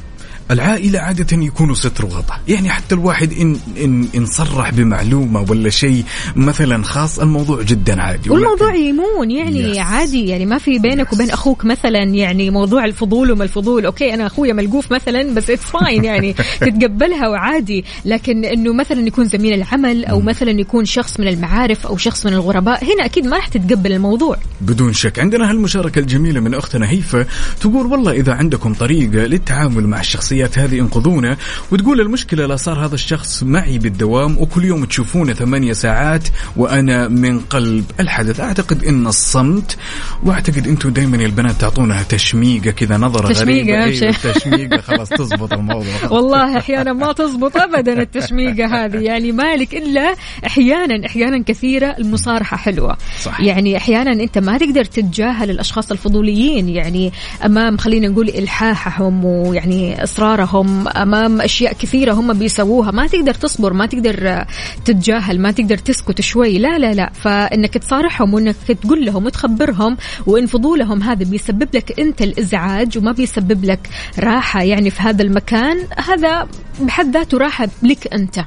العائلة عادة يكونوا ستر وغطاء. يعني حتى الواحد إن, إن, إن صرح بمعلومة ولا شيء مثلا خاص الموضوع جدا عادي. والموضوع ولكن- يمون يعني Yes. عادي يعني ما في بينك وبين أخوك مثلا يعني موضوع الفضول وما الفضول. Okay أنا أخويا ملقوف مثلا بس it's fine يعني (laughs) تتقبلها وعادي. لكن إنه مثلا يكون زميل العمل أو مثلا يكون شخص من المعارف أو شخص من الغرباء هنا أكيد ما راح تتقبل الموضوع. بدون شك. عندنا هالمشاركة الجميلة من أختنا هيفا تقول والله إذا عندكم طريقة للتعامل مع الشخصية الشخصيات هذه انقذونا وتقول المشكلة لا صار هذا الشخص معي بالدوام وكل يوم تشوفونه ثمانية ساعات وأنا من قلب الحدث أعتقد إن الصمت وأعتقد أنتم دائما يا البنات تعطونها تشميقة كذا نظرة تشميقة غريبه. أيوة، تشميقة خلاص تزبط الموضوع. (laughs) والله أحيانا ما تزبط ابدا التشميقة هذه يعني مالك إلا أحيانا أحيانا كثيرة المصارحة حلوة صح. يعني أحيانا أنت ما تقدر تتجاهل الأشخاص الفضوليين يعني أمام خلينا نقول إلحاحهم ويعني اصرارهم أمام أشياء كثيرة هم بيسووها. ما تقدر تصبر ما تقدر تتجاهل ما تقدر تسكت شوي. لا لا لا. فإنك تصارحهم وإنك تقول لهم وتخبرهم وإن فضولهم هذا بيسبب لك أنت الإزعاج وما بيسبب لك راحة يعني في هذا المكان هذا بحد ذاته راحة لك أنت.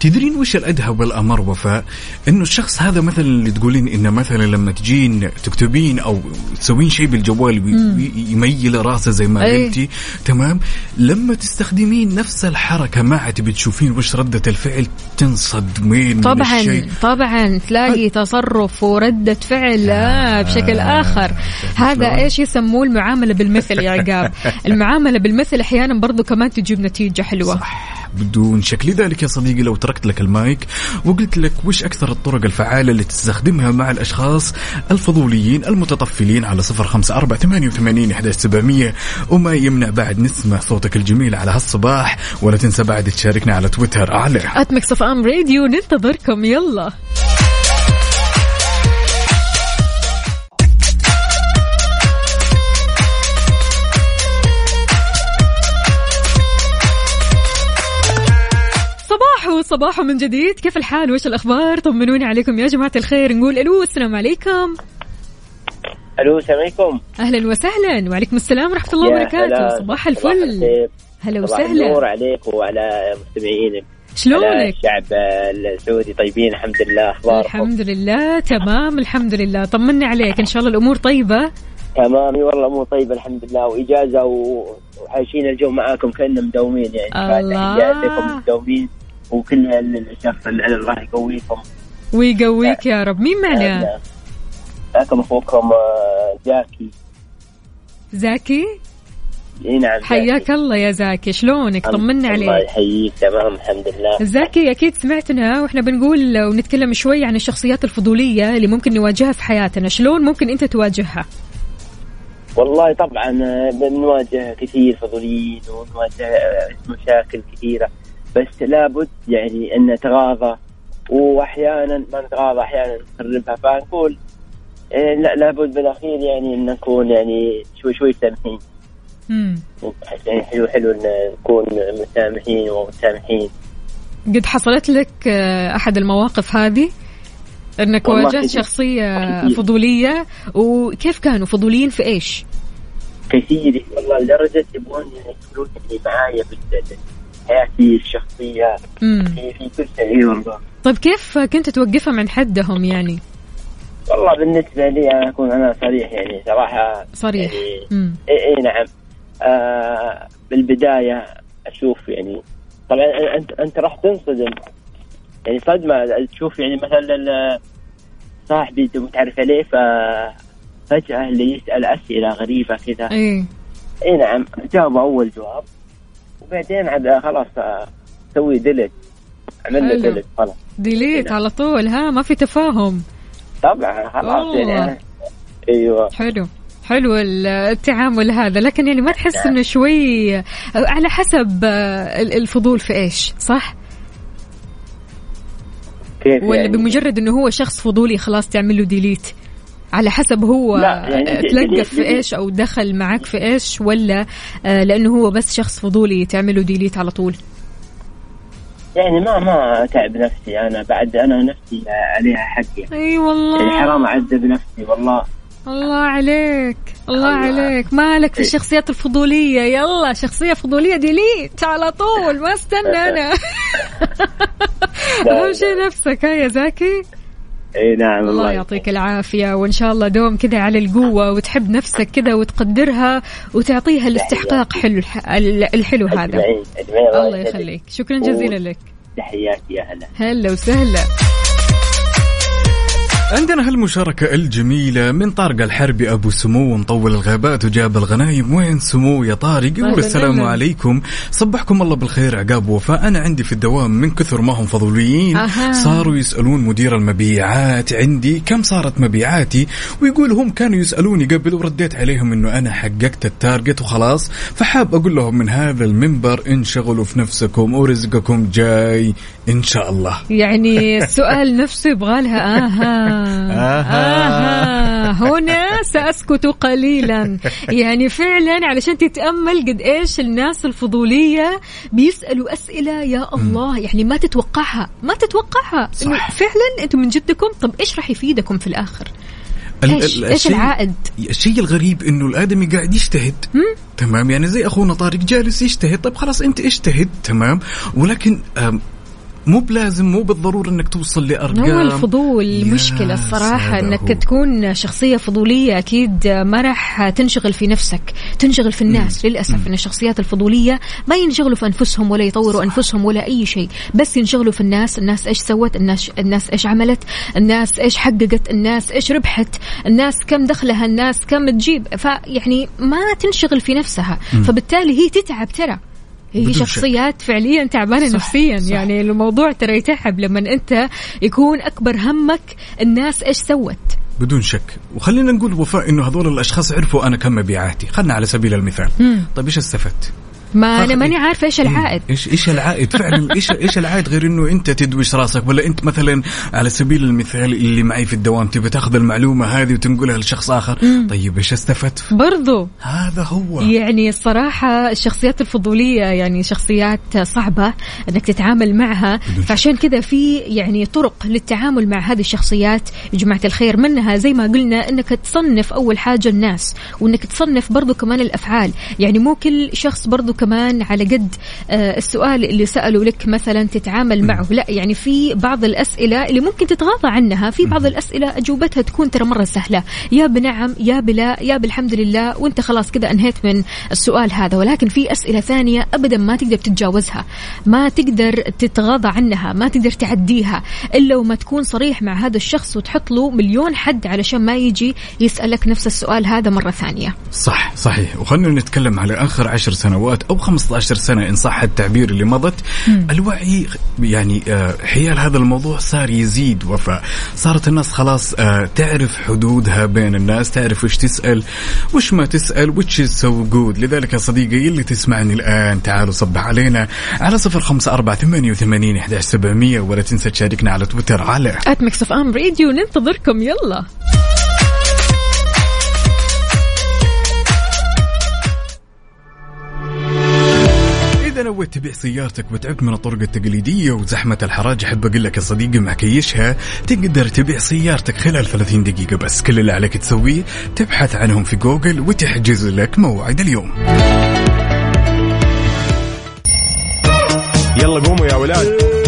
تدرين وش الأدهى والأمر وفاء؟ إنه الشخص هذا مثلا اللي تقولين إنه مثلا لما تجين تكتبين أو تسوين شيء بالجوال يميل راسه زي ما أي. قلتي تمام؟ لما تستخدمين نفس الحركة ما تبي تشوفين وش ردة الفعل تنصدمين من طبعا الشيء طبعا تلاقي تصرف وردة فعل آه بشكل آخر هذا شلون؟ إيش يسموه المعاملة بالمثل يا عقاب (laughs) المعاملة بالمثل أحيانا برضو كمان تجيب نتيجة حلوة صح بدون شك. لذلك يا صديقي لو تركت لك المايك وقلت لك وش أكثر الطرق الفعالة اللي تستخدمها مع الأشخاص الفضوليين المتطفلين على صفر خمسة أربعة ثمانية وثمانين إحدى سبعمية. وما يمنع بعد نسمع صوتك الجميل على هالصباح ولا تنسى بعد تشاركنا على تويتر. على at Mix FM Radio ننتظركم. يلا. صباح صباح من جديد. كيف الحال؟ وش الأخبار؟ طمنوني عليكم يا جماعة الخير. نقول ألو السلام عليكم. ألو السلام عليكم. أهلا وسهلا. وعليكم السلام ورحمة الله وبركاته. هلا. صباح الفل. هلا النور وسهلا. عليك وعلى مستمعينك. شلونك؟ الشعب السعودي. طيبين الحمد لله. أخباركم؟ الحمد لله. تمام الحمد لله. طمني عليك. إن شاء الله الأمور طيبة. تمام. والله مو طيب الحمد لله. وإجازة وعايشين الجو معاكم كأننا مدومين يعني. الله. مدومين وكل الشخص اللي الله يقويكم. ويقويك يا رب. مين معنا معكم أخوكم آه، زاكي. زاكي؟ إي نعم حياك الله يا زاكي. شلونك؟ طمنا الله عليك. يحييك. تمام الحمد لله. زاكي أكيد سمعتنا وإحنا بنقول ونتكلم شوي عن الشخصيات الفضولية اللي ممكن نواجهها في حياتنا. شلون ممكن أنت تواجهها؟ والله طبعا آه، بنواجه كثير فضوليين ونواجه آه، مشاكل كثيرة. بس لابد يعني أن نتغاضى وأحيانا ما نتغاضى أحيانا نخربها. فنقول آه، لا لابد بالأخير يعني أن نكون يعني شوي شوي سامحين. يعني حلو حلو أن نكون مسامحين ومتسامحين. قد حصلت لك آه، أحد المواقف هذه؟ أنك واجهت. شخصية كثير. فضولية وكيف كانوا فضوليين في إيش؟ كثير والله لدرجة يبغون يعني يدخلون يعني معايا في حياتي الشخصية في في كل شيء. إي والله. طيب كيف كنت توقفهم عن حدهم يعني؟ والله بالنسبة لي أنا أكون أنا صريح يعني صراحة صريح. يعني امم إي إي نعم. آه بالبداية أشوف يعني طبعا أنت أنت راح تنصدم. يعني صدمة. تشوف يعني مثلا صاحبي أنت متعرف عليه ف فجأة اللي يسأل أسئلة غريبة كذا. إيه إي نعم. جاوب أول جواب. وبعدين عاد خلاص سوي delete اعمل له. Delete خلاص. Delete على طول ها ما في تفاهم. طبعا خلاص يعني. أيوه. حلو. حلو ال- التعامل هذا. لكن يعني ما تحس إنه شوي على حسب آه، ال- الفضول في إيش صح؟ كيف ولا يعني؟ بمجرد إنه هو شخص فضولي خلاص تعمل له delete على حسب هو يعني دي- في إيش أو دخل معك في إيش ولا آه، لأنه هو بس شخص فضولي تعمل له delete على طول. يعني ما ما أتعب نفسي أنا بعد أنا نفسي عليها حقي أي والله. يعني حرام أعذب نفسي والله. الله عليك الله الله. عليك. مالك في إيه. الشخصيات الفضولية؟ يلا شخصية فضولية delete على طول. ما استنى أنا. (laughs) (laughs) أهم شيء نفسك. ها يا زاكي. إي نعم الله يعطيك العافية وإن شاء الله دوم كذا على القوة وتحب نفسك كذا وتقدرها وتعطيها الاستحقاق حلو الح- الحلو هذا. أجمعين أجمعين. الله يخليك. شكرا جزيلا لك. تحياتي يا هلا. هلا وسهلا. عندنا هالمشاركة الجميلة من طارق الحربي أبو سمو مطول الغابات وجاب الغنايم. وين سمو يا طارق؟ يقول السلام. عليكم. صبحكم الله بالخير عقاب وفاء. أنا عندي في الدوام من كثر ما هم فضوليين. صاروا يسألون مدير المبيعات عندي كم صارت مبيعاتي ويقول هم كانوا يسألوني قبل ورديت عليهم أنه أنا حققت التارجت وخلاص. فحاب أقول لهم من هذا المنبر انشغلوا في نفسكم ورزقكم جاي. إن شاء الله. يعني السؤال نفسه يبغى لها. آها. آها. هنا سأسكت قليلا. يعني فعلا علشان تتأمل قد إيش الناس الفضولية بيسألوا أسئلة يا الله. يعني ما تتوقعها. ما تتوقعها. صح. فعلا أنتم من جدكم. طب إيش راح يفيدكم في الآخر؟ إيش الشيء- العائد؟ الشيء الغريب إنه الآدمي قاعد يجتهد. تمام؟ يعني زي أخونا طارق جالس يجتهد. طيب خلاص أنت اجتهد تمام؟ ولكن مو بلازم مو بالضرورة إنك توصل لأرقام. هو الفضول يا مشكلة الصراحة إنك هو. تكون شخصية فضولية أكيد ما راح تنشغل في نفسك تنشغل في الناس. للأسف إن الشخصيات الفضولية ما ينشغلوا في أنفسهم ولا يطوروا أنفسهم ولا أي شيء بس ينشغلوا في الناس الناس إيش سوت الناس الناس إيش عملت الناس إيش حققت الناس إيش ربحت الناس كم دخلها الناس كم تجيب. فيعني ما تنشغل في نفسها. فبالتالي هي تتعب ترى. هي بدون شك. شخصيات فعليا تعبانة صح، نفسيا. صح. يعني الموضوع ترى يتعب لما أنت يكون أكبر همك الناس إيش سوت. بدون شك. وخلينا نقول وفاء إنه هذول الأشخاص عرفوا أنا كم مبيعاتي. خلنا على سبيل المثال. طيب إيش استفدت؟ ما أنا ماني عارفة إيش العائد. إيش إيش العائد؟ فعلا إيش إيش العائد غير إنه أنت تدوش راسك؟ ولا أنت مثلا على سبيل المثال اللي معي في الدوام تبي تاخذ المعلومة هذه وتنقلها لشخص آخر؟ طيب إيش استفدت؟ برضو. هذا هو. يعني الصراحة الشخصيات الفضولية يعني شخصيات صعبة إنك تتعامل معها. فعشان كذا في يعني طرق للتعامل مع هذه الشخصيات. يا جماعة الخير منها زي ما قلنا إنك تصنف أول حاجة الناس وإنك تصنف برضو كمان الأفعال. يعني مو كل شخص برضو كمان على قد آه، السؤال اللي سأله لك مثلا تتعامل معه. لا يعني في بعض الأسئلة اللي ممكن تتغاضى عنها في بعض الأسئلة أجوبتها تكون ترى مرة سهلة. يا بنعم يا بلا يا بالحمد لله وانت خلاص كذا انهيت من السؤال هذا. ولكن في أسئلة ثانية أبدا ما تقدر تتجاوزها ما تقدر تتغاضى عنها ما تقدر تعديها إلا وما تكون صريح مع هذا الشخص وتحط له مليون حد علشان ما يجي يسألك نفس السؤال هذا مرة ثانية. صح صحيح. وخلنا نتكلم على آخر عشر سنوات أو 15 سنة إن صح التعبير اللي مضت. الوعي يعني آه، حيال هذا الموضوع صار يزيد وفاء. صارت الناس خلاص آه، تعرف حدودها بين الناس تعرف وش تسأل وش ما تسأل is so good لذلك يا صديقي اللي تسمعني الآن تعالوا صبح علينا على صفر خمسة أربعة ثمانية وثمانين إحداش سبعمية ولا تنسى تشاركنا على تويتر على at Mix FM Radio ننتظركم. يلا. إذا نويت تبيع سيارتك وتعبت من الطرق التقليدية وزحمة الحراج أحب أقول لك يا صديقي مع كيشها تقدر تبيع سيارتك خلال 30 دقيقة بس. كل اللي عليك تسويه تبحث عنهم في جوجل وتحجز لك موعد اليوم. يلا قوموا يا ولاد.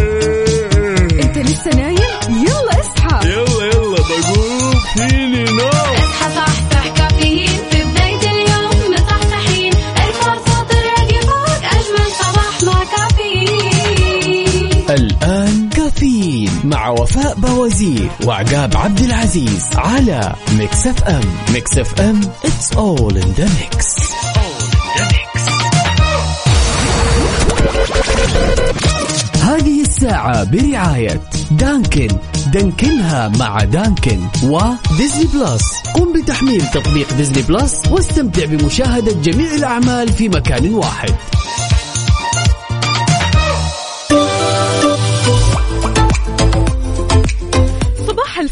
مع وفاء بوازير وعقاب عبد العزيز على Mix FM Mix FM it's all in the mix. هذه الساعة برعاية Dunkin. Dunkin ها مع Dunkin و Disney Plus قم بتحميل تطبيق Disney Plus واستمتع بمشاهدة جميع الأعمال في مكان واحد.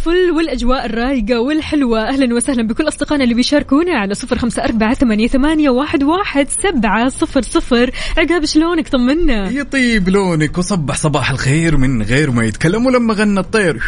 الفل والأجواء الرايقة والحلوة. أهلا وسهلا بكل أصدقائنا اللي بيشاركونا على صفر خمسة أربعة ثمانية, واحد سبعة صفر صفر. عقاب شلونك؟ طمنا. يطيب لونك وصبح صباح الخير من غير ما يتكلم ولما غنى الطير.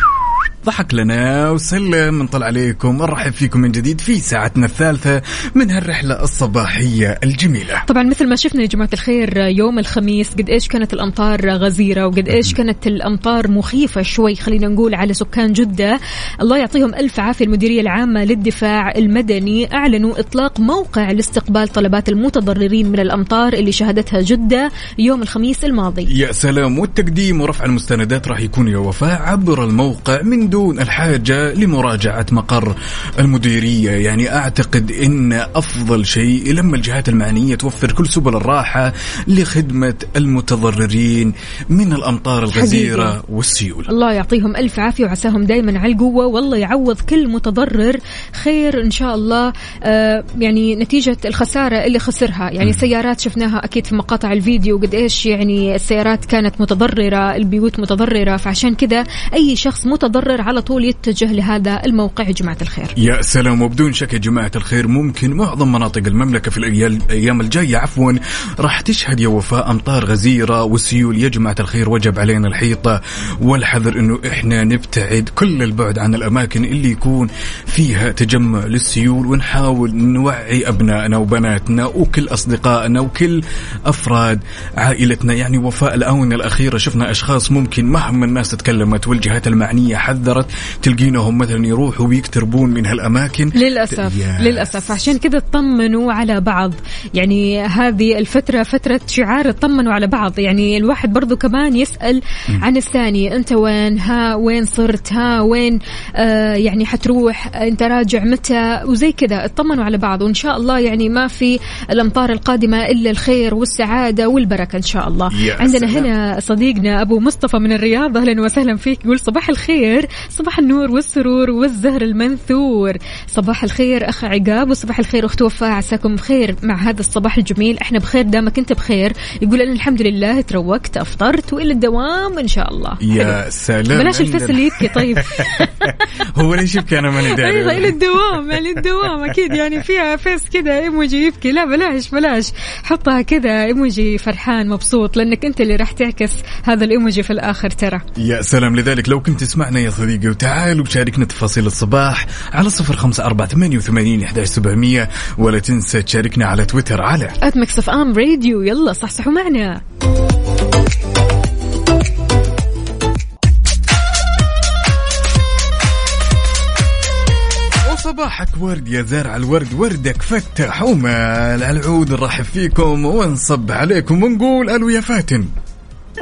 ضحك لنا وسلم نطلع عليكم نرحب فيكم من جديد في ساعتنا الثالثة من هالرحلة الصباحية الجميلة. طبعا مثل ما شفنا يا جماعة الخير يوم الخميس قد إيش كانت الأمطار غزيرة وقد إيش كانت الأمطار مخيفة شوي خلينا نقول على سكان جدة. الله يعطيهم ألف عافية المديرية العامة للدفاع المدني أعلنوا إطلاق موقع لاستقبال طلبات المتضررين من الأمطار اللي شهدتها جدة يوم الخميس الماضي. يا سلام والتقديم ورفع المستندات راح يكون يا وفاء عبر الموقع من دون الحاجة لمراجعة مقر المديرية. يعني أعتقد أن أفضل شيء لما الجهات المعنية توفر كل سبل الراحة لخدمة المتضررين من الأمطار الغزيرة والسيول. الله يعطيهم ألف عافية وعساهم دايما على القوة. والله يعوض كل متضرر. خير إن شاء الله. آه يعني نتيجة الخسارة اللي خسرها. يعني سيارات شفناها أكيد في مقاطع الفيديو قد إيش يعني السيارات كانت متضررة البيوت متضررة. فعشان كذا أي شخص متضرر على طول يتجه لهذا الموقع يا جماعة الخير. يا سلام وبدون شك يا جماعة الخير ممكن معظم مناطق المملكة في الأيام الجاية عفوا راح تشهد يا وفاء أمطار غزيرة وسيول. يا جماعة الخير وجب علينا الحيطة والحذر أنه إحنا نبتعد كل البعد عن الأماكن اللي يكون فيها تجمع للسيول ونحاول نوعي أبنائنا وبناتنا وكل أصدقائنا وكل أفراد عائلتنا. يعني وفاء الآونة الأخيرة شفنا أشخاص ممكن مهما الناس تكلمت والجهات المعنية حذرت تلقينهم مثلا يروحوا ويقتربون من هالأماكن. للأسف يا للأسف. عشان كذا اطمنوا على بعض. يعني هذه الفترة فترة شعار اطمنوا على بعض. يعني الواحد برضو كمان يسأل عن الثاني. أنت وين؟ ها وين صرت؟ ها وين؟ آه يعني حتروح؟ أنت راجع متى؟ وزي كذا. اطمنوا على بعض. وإن شاء الله يعني ما في الأمطار القادمة إلا الخير والسعادة والبركة إن شاء الله. عندنا سلام. هنا صديقنا أبو مصطفى من الرياض. أهلا وسهلا فيك. يقول صباح الخير. صباح النور والسرور والزهر المنثور. صباح الخير أخ عقاب وصباح الخير أخت وفاء عساكم بخير مع هذا الصباح الجميل. إحنا بخير دامك أنت بخير. يقول أنا الحمد لله تروقت أفطرت وإلى الدوام إن شاء الله. يا سلام. بلاش الفس اللي يبكي طيب. (laughs) هو ليش يبكي؟ أنا ماني داري. أيوه إلى الدوام يعني الدوام. أكيد يعني فيها فيس كذا إيموجي يبكي. لا بلاش بلاش. حطها كذا إيموجي فرحان مبسوط لأنك أنت اللي راح تعكس هذا الإيموجي في الآخر ترى. يا سلام. لذلك لو كنت تسمعنا يا صديقي وتعال وشاركنا تفاصيل الصباح على صفر خمسة أربعة ثمانية وثمانين إحداش سبعمية. ولا تنسى تشاركنا على تويتر على FM Radio يلا صحصحوا معنا. وصباحك ورد يا زارع الورد وردك فتح ومال. العود نرحب فيكم ونصب عليكم ونقول ألو يا فاتن.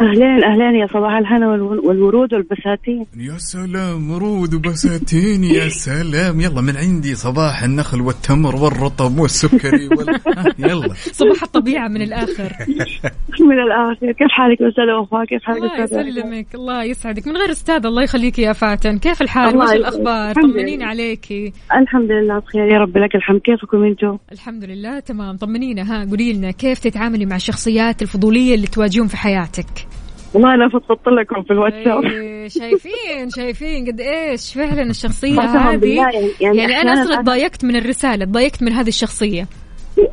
أهلين أهلين يا صباح الهنا والو- والورود والبساتين. يا سلام ورود وبساتين يا (laughs) سلام. يلا من عندي صباح النخل والتمر والرطب والسكري وال... (laughs) يلا. صباح الطبيعة من الآخر. (laughs) من الآخر. كيف حالك أستاذ وفاء؟ كيف حالك الله يسلمك الله يسعدك. من غير أستاذ الله يخليك يا فاتن. كيف الحال؟ وش. الأخبار؟ الحمد طمنين لله. عليكي الحمد لله بخير. يا رب لك الحمد. كيفكم أنتم؟ الحمد لله تمام. طمنينا ها. قولي لنا كيف تتعاملي مع الشخصيات الفضولية اللي تواجهون في حياتك؟ والله أنا فضفضت لكم في الواتساب. إيه، شايفين شايفين قد إيش؟ فعلا الشخصية هذه يعني- يعني أنا أصلا تضايقت من الرسالة تضايقت من هذه الشخصية.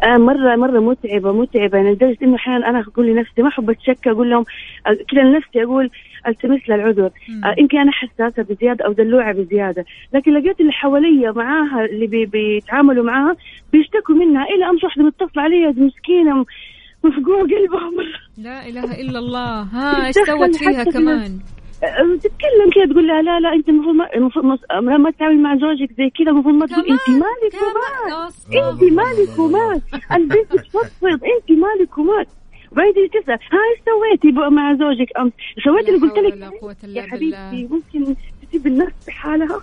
آه، مرة مرة متعبة متعبة. يعني لدرجة إنه أحيانا أنا أقول لنفسي ما أحب أتشكى أقول لهم آه، كذا لنفسي أقول ألتمس لها العذر. آه، يمكن أنا حساسة بزيادة أو دلوعة بزيادة. لكن لقيت اللي حواليا معاها اللي بي بيتعاملوا معاها بيشتكوا منها إلى أمس واحدة متصلة علي مسكينة مفقوع قلبها مرة لا إله إلا الله. ها إيش تدخل سوت فيها كمان؟ آه، تتكلم كذا تقول لها لا لا أنت المفروض ما المفروض ما, تتعامل مع زوجك زي كذا المفروض ما تقول أنت مالك ومال. كمان أنت مالك ومال. البنت تفضفض أنت مالك ومال. وبعدين تسأل ها إيش سويتي مع زوجك أمس؟ سويت اللي قلت لك يا إلا حبيبتي. ممكن تسيب الناس بحالها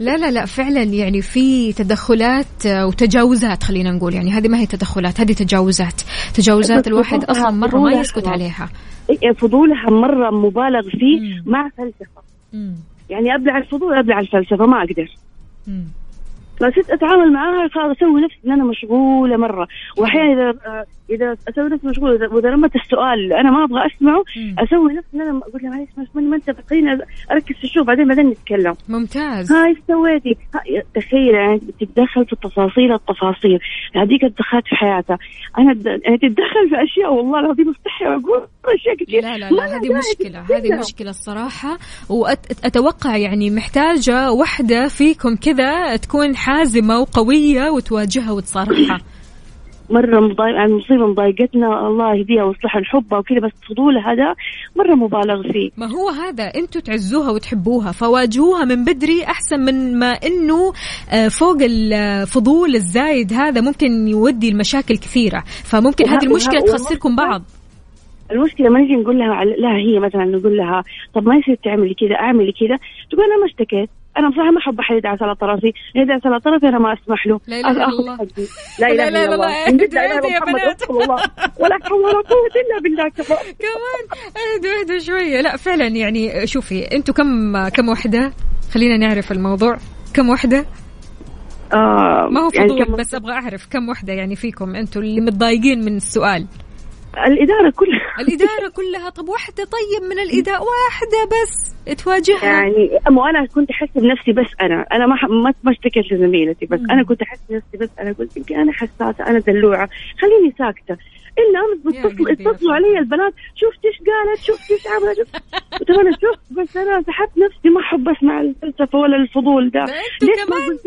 لا لا لا فعلا يعني في تدخلات آه، وتجاوزات خلينا نقول يعني هذه ما هي تدخلات هذه تجاوزات تجاوزات بس الواحد أصلا مرة ما يسكت. عليها إيه، فضولها مرة مبالغ فيه مم. مع فلسفة مم. يعني أبلع الفضول أبلع الفلسفة ما أقدر مم. فصرت أتعامل معاها صار أسوي نفسي إن أنا مشغولة مرة واحيانا إذا آه، إذا أسوي نفسي مشغولة وإذا رمت السؤال أنا ما أبغى أسمعه. أسوي نفسي إن أنا أقول لها معلش معلش ما أنت خليني أركز في الشغل بعدين بعدين نتكلم ممتاز ها إيش سويتي؟ تخيل يعني تتدخل في التفاصيل التفاصيل هذيك دخلت في حياتها أنا. أنا تتدخل في أشياء والله العظيم استحي أقول (laughs) أشياء كثير لا لا لا هذه تتكلم. هذه مشكلة الصراحة وأتوقع يعني محتاجة واحدة فيكم كذا تكون حازمة وقوية وتواجهها وتصارحها. (coughs) مرة مضايق يعني مصيبة مضايقتنا. الله يهديها ويصلح حبها وكذا بس فضولها هذا مرة مبالغ فيه. ما هو هذا؟ أنتوا تعزوها وتحبوها فواجهوها من بدري أحسن من ما إنه آه، فوق الفضول الزايد هذا ممكن يودي المشاكل كثيرة. فممكن هذه المشكلة وه- تخسركم بعض. المشكلة ما نجي نقول لها لها هي مثلا نقول لها طب ما يصير تعملي كذا أعملي كذا. تقول أنا ما اشتكيت. أنا بصراحه ما احب أحد يدعس على طرفي يدعس على طرفي أنا ما أسمح له. لا إلا آخذ الله. لا إله إلا الله. اله اهدوا الا يا بنات. ولا حول ولا قوة إلا بالله كمان. اهدوا اهدوا شوية. لا فعلا يعني شوفي أنتم كم كم وحدة؟ خلينا نعرف الموضوع. كم وحدة؟ آه ما هو يعني فضول كم- بس أبغى أعرف كم وحدة يعني فيكم أنتم اللي متضايقين من السؤال. الإدارة كلها الإدارة كلها طب واحدة طيب من الإدارة واحدة بس تواجهها. يعني مو أنا كنت أحس بنفسي بس أنا أنا ما ما ما أشتكيت لزميلتي بس أنا كنت أحس بنفسي بس أنا قلت يمكن أنا حساسة أنا دلوعة خليني ساكتة. إلا امس يا يا اتصلوا علي البنات. شفت إيش قالت؟ شفت إيش عملت؟ شفت قلت أنا شفت بس أنا سحبت نفسي ما أحب أسمع الفلسفة ولا الفضول ده ده أنتوا كمان؟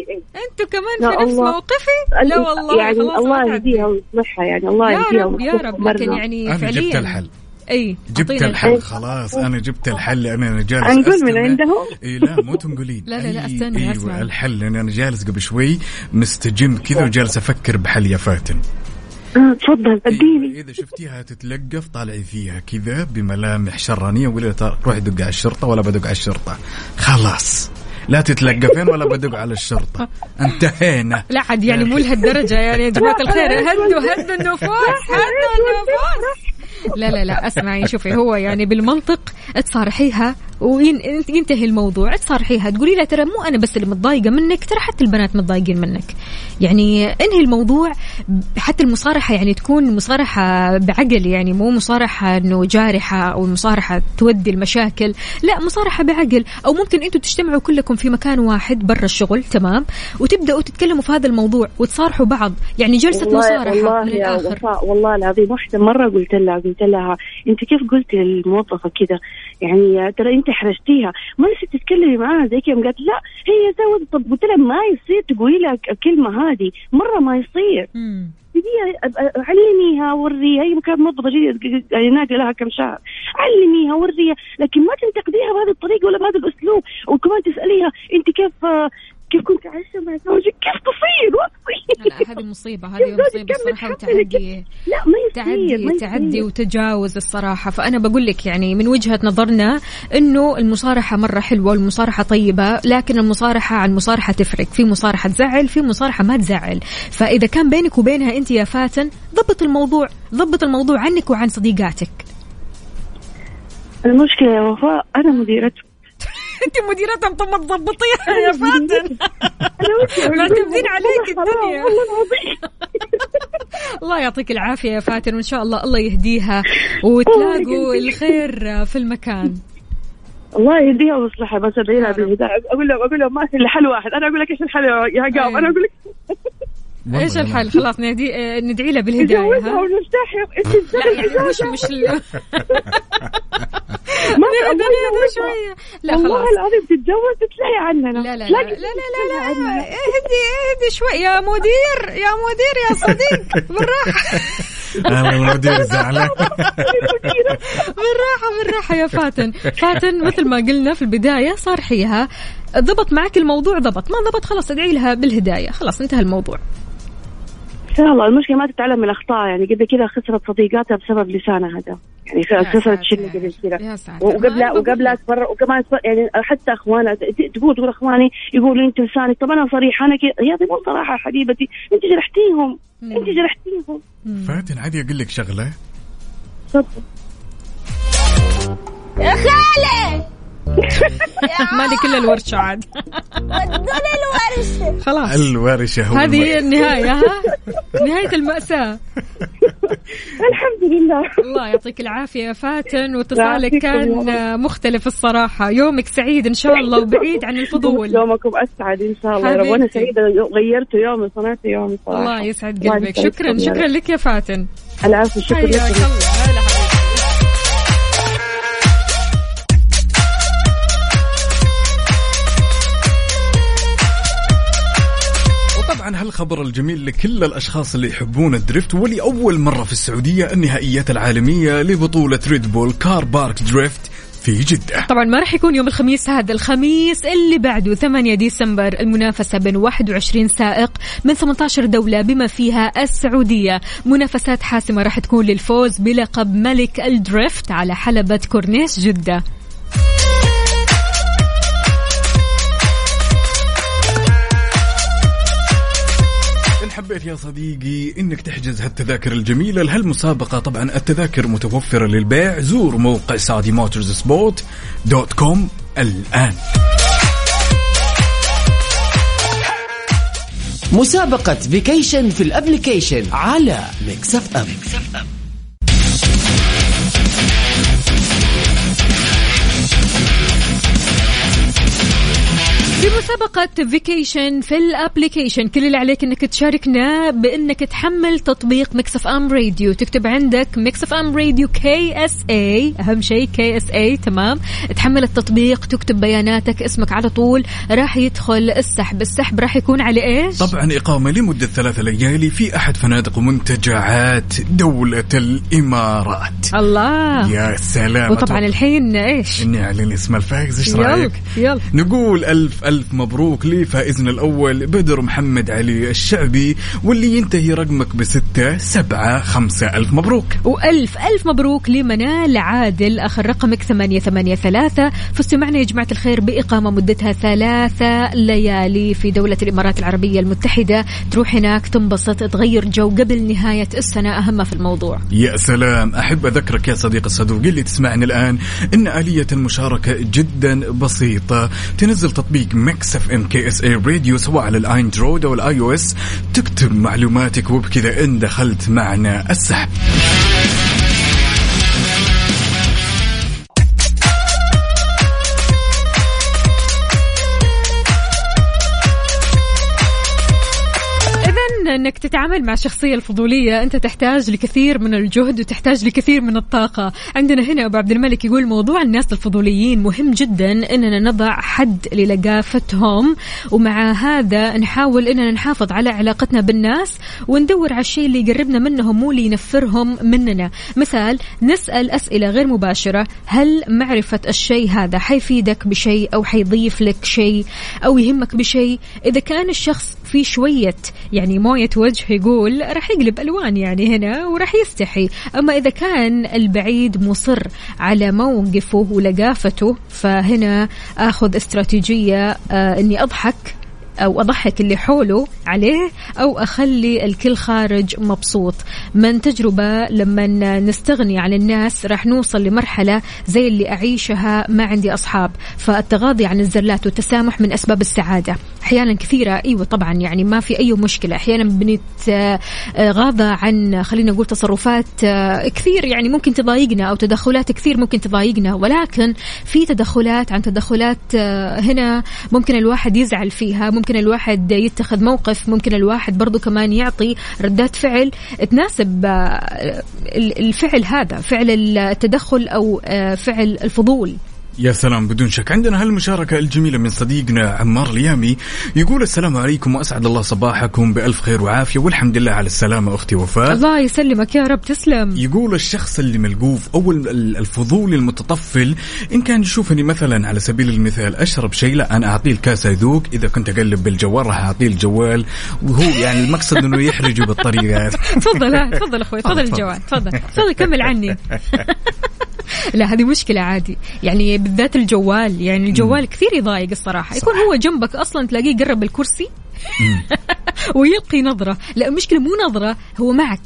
أنتوا كمان يا في نفس الله. موقفي؟ لا والله يعني خلاص الله. يهديها ويصلحها يعني الله يا يهديها رب يا رب. لكن. يعني أنا فعليا. جبت الحل. إي جبت الحل. خلاص أنا جبت الحل. لأن أنا جالس نقول من. عندهم إي لا مو تنقلين. لا، لا، لا، أي- استني، أسمع. أيوه الحل لأن أنا جالس قبل شوي مستجم كذا وجالس أفكر بحل يا فاتن. تفضل اديني. إيه، إذا شفتيها تتلقف طالعي فيها كذا بملامح شرانية وقولي لها ترى روحي دق على الشرطة ولا بدق على الشرطة. خلاص لا تتلقفين ولا بدق على الشرطة. انتهينا. لا عاد يعني مو لهالدرجة يعني يا جماعة الخير هدوا هدوا النفوس هدوا النفوس. لا لا لا اسمعي شوفي هو يعني بالمنطق تصارحيها وينتهي الموضوع تصارحيها تقولي لها ترى مو أنا بس اللي متضايقة منك ترى حتى البنات متضايقين منك. يعني انهي الموضوع حتى المصارحة يعني تكون مصارحة بعقل يعني مو مصارحة إنه جارحة أو مصارحة تودي المشاكل لا مصارحة بعقل. أو ممكن أنتم تجتمعوا كلكم في مكان واحد برا الشغل تمام؟ وتبدأوا تتكلموا في هذا الموضوع وتصارحوا بعض يعني جلسة والله مصارحة والله من الآخر. والله العظيم واحدة مرة قلت لها قلت لها أنت كيف قلتي للموظفة كذا يعني ترى أنت حرجتيها. ما نسيت تتكلمي معاها زي كذا قالت لا هي سوت طب قلت لها ما يصير تقولي لها الكلمة هذه مرة ما يصير. بديها أ- علميها وريها هي كانت موظفة جديدة يعني ناقلة لها كم شهر. علميها وريها لكن ما تنتقديها بهذه الطريقة ولا بهذا الأسلوب. وكمان تسأليها أنت كيف كيف كنت عايشة مع زوجك كيف تصير؟ لا هذه مصيبة هذه مصيبة الصراحة وتعدي لا ما يصير تعدي ما تعدي. وتجاوز الصراحة. فأنا بقول لك يعني من وجهة نظرنا إنه المصارحة مرة حلوة والمصارحة طيبة لكن المصارحة عن مصارحة تفرق. في مصارحة تزعل في مصارحة ما تزعل. فإذا كان بينك وبينها أنت يا فاتن ضبط الموضوع ضبط الموضوع عنك وعن صديقاتك. المشكلة يا وفاء أنا مديرته أنت مديرتها طب ما تضبطيها يا فاتن معتمدين عليك الدنيا. الله يعطيك العافية يا فاتن وإن شاء الله الله يهديها وتلاقوا الخير في المكان. الله يهديها ويصلحها بس ادعي لها. بالهدايه أقول لهم أقول لهم ما في إلا حل واحد. أنا أقول لك إيش الحل يا- قام. أنا أقول لك إيش لا. الحل؟ خلاص ندي آه، ندعي له بالهداية نجوزها ها؟ يا إنت لا يعني مش مش ال- (laughs) ما نهدى نهدى شوية. لا والله خلاص. العظيم تتجوز تتلهي عننا. لا لا لا تلاقي- لا لا لا لا إهدي إهدي شوي. يا مدير يا مدير يا صديق. بالراحة. أنا المدير زعلان (laughs) بالراحة بالراحة يا فاتن. فاتن مثل ما قلنا في البداية صارحيها ضبط معك الموضوع ضبط. ما ضبط خلاص ادعي لها بالهداية. خلاص انتهى الموضوع. إن شاء الله. المشكلة ما تتعلم من الاخطاء يعني قبل كذا خسرت صديقاتها بسبب لسانها هذا. يعني خسرت. شله قبل كذا. يا ساتر وقبل ما أنا وقبل بقول- تفرق وكمان يعني حتى اخوانها ت- تقول تقول أخواني يقولوا أنت لسانك طب أنا صريحه أنا كذا. يا مو صراحة حبيبتي. أنت جرحتيهم. أنت جرحتيهم. فاتن عادي أقول لك شغلة. تفضل. يا خالي (laughs) مالي كل الورشة عاد. الورشة. خلاص. الورشة هو هذه هي النهاية ها؟ نهاية المأساة. (laughs) الحمد لله. الله يعطيك العافية يا فاتن واتصالك كان مختلف الصراحة. يومك سعيد إن شاء الله وبعيد عن الفضول. (laughs) يومكم أسعد إن شاء الله يا رب. وأنا حبيبتي. سعيدة غيرتوا يومي صنعتوا يومي صراحة. الله يسعد قلبك. شكرا شكرا. لك يا فاتن. العفو شكرا حياك وطبعا هالخبر الجميل لكل الأشخاص اللي يحبون ال drift ولأول مرة في السعودية النهائيات العالمية لبطولة Red Bull Car Park Drift في جدة. طبعا ما راح يكون يوم الخميس هذا الخميس اللي بعده 8 ديسمبر المنافسة بين 21 سائق من 18 دولة بما فيها السعودية. منافسات حاسمة راح تكون للفوز بلقب ملك ال drift على حلبة كورنيش جدة. حبيت يا صديقي إنك تحجز هالتذاكر الجميلة لهالمسابقة. طبعا التذاكر متوفرة للبيع. زور موقع Saudi Motorsport dot com الآن. مسابقة vacation في ال application على Mix FM. في مسابقة vacation في ال application. كل اللي عليك إنك تشاركنا بإنك تحمل تطبيق Mix FM Radio تكتب عندك Mix FM Radio KSA أهم شيء KSA تمام؟ تحمل التطبيق تكتب بياناتك اسمك على طول. راح يدخل السحب. السحب راح يكون على إيش؟ طبعا إقامة لمدة ثلاثة ليالي في أحد فنادق ومنتجعات دولة الإمارات. الله. يا سلام وطبعا الحين إيش؟ إني أعلن اسم الفائز إيش يلا رأيك؟ يلا. نقول ألف. ألف مبروك لفائزنا الأول بدر محمد علي الشعبي واللي ينتهي رقمك بستة سبعة خمسة ألف مبروك. وألف ألف مبروك لمنال عادل آخر رقمك ثمانية ثمانية ثلاثة. فزتوا معنا يا جماعة الخير بإقامة مدتها ثلاثة ليالي في دولة الإمارات العربية المتحدة. تروح هناك تنبسط تغير جو. قبل نهاية السنة أهم في الموضوع. يا سلام. أحب أذكرك يا صديق الصدوق اللي تسمعني الآن. إن آلية المشاركة جدا بسيطة. تنزل تطبيق Mix FM KSA Radio سواء على ال Android أو ال iOS. تكتب معلوماتك وبكذا إن دخلت معنا السحب. إنك تتعامل مع الشخصيه الفضولية أنت تحتاج لكثير من الجهد وتحتاج لكثير من الطاقة. عندنا هنا أبو عبد الملك يقول موضوع الناس الفضوليين مهم جدا إننا نضع حد للقافتهم ومع هذا نحاول إننا نحافظ على علاقتنا بالناس وندور على الشيء اللي يقربنا منهم مو اللي ينفرهم مننا. مثال نسأل أسئلة غير مباشرة هل معرفة الشيء هذا حيفيدك بشيء أو حيضيف لك شيء أو يهمك بشيء؟ إذا كان الشخص في شوية يعني مويه وجه يقول راح يقلب ألوان يعني هنا وراح يستحي. أما إذا كان البعيد مصر على موقفه ولقافته فهنا آخذ استراتيجية آه إني أضحك أو أضحك اللي حوله عليه أو أخلي الكل خارج مبسوط. من تجربة لما نستغني عن الناس راح نوصل لمرحلة زي اللي أعيشها ما عندي أصحاب. فالتغاضي عن الزلات والتسامح من أسباب السعادة. أحيانا كثيرة أيوه طبعا يعني ما في أي مشكلة. أحيانا بنتغاضى عن خلينا نقول تصرفات آه، كثير يعني ممكن تضايقنا أو تدخلات كثير ممكن تضايقنا. ولكن في تدخلات عن تدخلات آه، هنا ممكن الواحد يزعل فيها ممكن الواحد يتخذ موقف ممكن الواحد برضو كمان يعطي ردات فعل تناسب آه، الفعل هذا فعل التدخل أو آه، فعل الفضول. يا سلام بدون شك. عندنا هالمشاركة الجميلة من صديقنا عمار اليامي. يقول السلام عليكم وأسعد الله صباحكم بألف خير وعافية والحمد لله على السلامة أختي وفاء. الله يسلمك يا رب تسلم. يقول الشخص اللي ملقوف أو ال- الفضولي المتطفل إن كان يشوفني مثلا على سبيل المثال أشرب شيء لا أنا أعطيه الكاسه يذوق إذا كنت أقلب بالجوال راح أعطيه الجوال. وهو يعني المقصد إنه يحرجه بالطريقة. (laughs) تفضل تفضل أخوي تفضل تفضل. الجوال تفضل تفضل كمل عني. (laughs) (laughs) لا هذه مشكلة عادي. يعني بالذات الجوال يعني الجوال كثير يضايق الصراحة. يكون هو جنبك أصلا تلاقيه قرب الكرسي (laughs) ويلقي نظرة. لا المشكلة مو نظرة هو معك.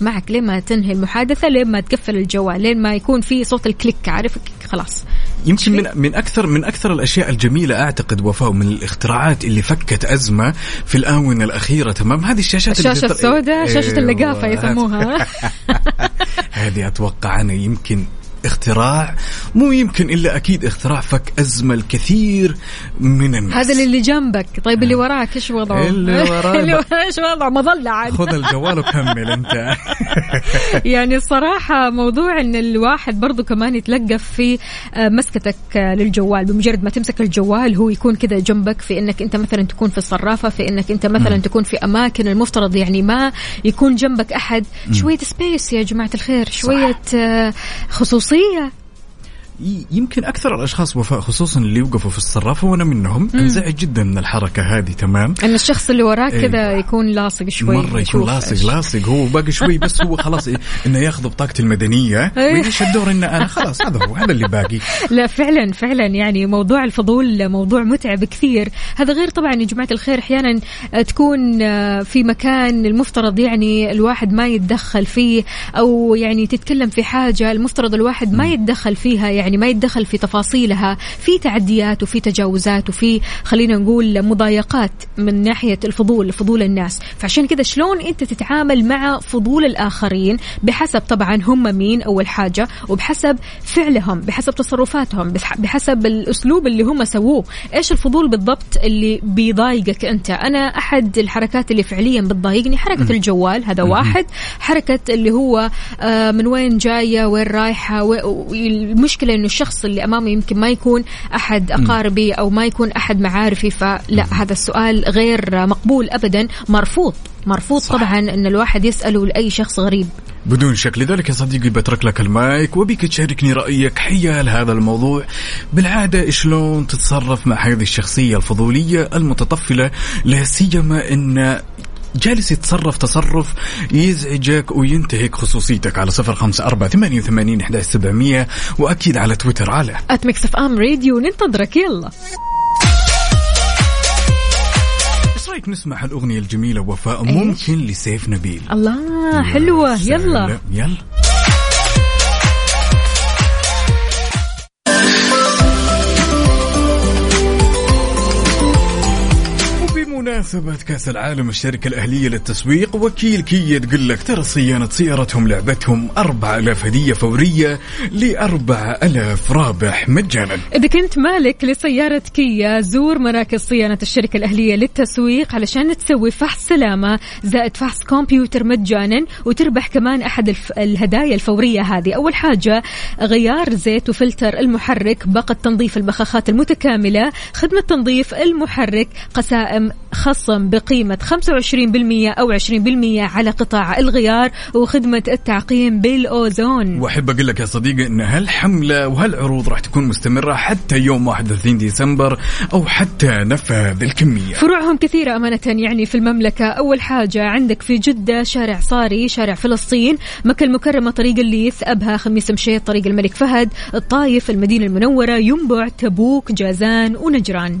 معك. لين ما تنهي المحادثة لين ما تقفل الجوال لين ما يكون في صوت الكليك عارف؟ خلاص. يمكن من من أكثر من أكثر الأشياء الجميلة أعتقد وفاء من الاختراعات اللي فكت أزمة في الآونة الأخيرة تمام؟ هذه الشاشات تطلع- السوداء شاشة أيوة، اللقافة يسموها. (laughs) هذه أتوقع أنا يمكن اختراع مو يمكن إلا أكيد اختراع فك أزمة الكثير من الناس. هذا اللي جنبك. طيب اللي وراك إيش وضعه؟ اللي (laughs) وراي إيش وضعه؟ مظلة عاد. خذ الجوال وكمل أنت. (laughs) يعني الصراحة موضوع إن الواحد برضو كمان يتلقف في آه، مسكتك آه، للجوال. بمجرد ما تمسك الجوال هو يكون كذا جنبك في إنك أنت مثلا تكون في الصرافة في إنك أنت مثلا تكون في أماكن المفترض يعني ما يكون جنبك أحد. شوية سبيس يا جماعة الخير. شوية آه، ي- يمكن أكثر الأشخاص وفاء خصوصا اللي يوقفوا في الصرافه وأنا منهم. أنزعج جدا من الحركة هذه تمام؟ إن الشخص اللي وراك إيه. كذا يكون لاصق شوي مرة يكون لاصق. لاصق. هو باقي شوي بس هو خلاص إيه، إنه ياخذ بطاقتي المدنية إيه. ويعيش الدور إنه أنا خلاص هذا هو هذا اللي باقي. (laughs) لا فعلا فعلا. يعني موضوع الفضول موضوع متعب كثير. هذا غير طبعا يا جماعة الخير أحيانا تكون في مكان المفترض يعني الواحد ما يتدخل فيه أو يعني تتكلم في حاجة المفترض الواحد ما يتدخل فيها يعني ما يتدخل في تفاصيلها في تعديات وفي تجاوزات وفي خلينا نقول مضايقات من ناحية الفضول فضول الناس. فعشان كذا شلون أنت تتعامل مع فضول الآخرين؟ بحسب طبعا هم مين أول حاجة وبحسب فعلهم بحسب تصرفاتهم بح- بحسب الأسلوب اللي هم سووه. إيش الفضول بالضبط اللي بيضايقك أنت؟ أنا أحد الحركات اللي فعليا بتضايقني حركة الجوال هذا واحد. حركة اللي هو آه، من وين جاية وين رايحة و- إنه الشخص اللي أمامي يمكن ما يكون أحد أقاربي أو ما يكون أحد معارفي فلا هذا السؤال غير مقبول أبدا. مرفوض مرفوض صح. طبعا إن الواحد يسأله لأي شخص غريب. بدون شك. لذلك يا صديقي بترك لك المايك وبيك تشاركني رأيك حيال هذا الموضوع. بالعادة شلون تتصرف مع هذه الشخصية الفضولية المتطفلة؟ لا سيما إن جالس يتصرف تصرف يزعجك وينتهك خصوصيتك على صفر خمسة أربعة ثمانية وثمانين إحدى سبعمية وأكيد على تويتر على FM Radio ننتظرك يلا رأيك نسمع الأغنية الجميلة وفاء؟ ممكن لسيف نبيل الله حلوة يلا. يلا وبمناسبة كأس العالم الشركة الأهلية للتسويق وكيل كيا تقول لك ترى صيانة سيارتهم لعبتهم 4000 هدية فورية ل 4000 رابح مجانا إذا كنت مالك لسيارة كيا زور مراكز صيانة الشركة الأهلية للتسويق علشان تسوي فحص سلامة زائد فحص كمبيوتر مجانا وتربح كمان أحد. الهدايا الفورية هذه أول حاجة غيار زيت وفلتر المحرك باقة تنظيف البخاخات المتكاملة خدمة تنظيف المحرك قسائم خصم بقيمة 25% أو 20% على قطاع الغيار وخدمة التعقيم بالأوزون. وأحب أقول لك يا صديقي إن هالحملة وهالعروض راح تكون مستمرة حتى يوم 31 ديسمبر أو حتى نفذ الكمية. فروعهم كثيرة أمانة يعني في المملكة. أول حاجة عندك في جدة شارع صاري شارع فلسطين مكة المكرمة طريق الليث أبها خميس مشيط طريق الملك فهد الطايف المدينة المنورة ينبع تبوك جازان ونجران.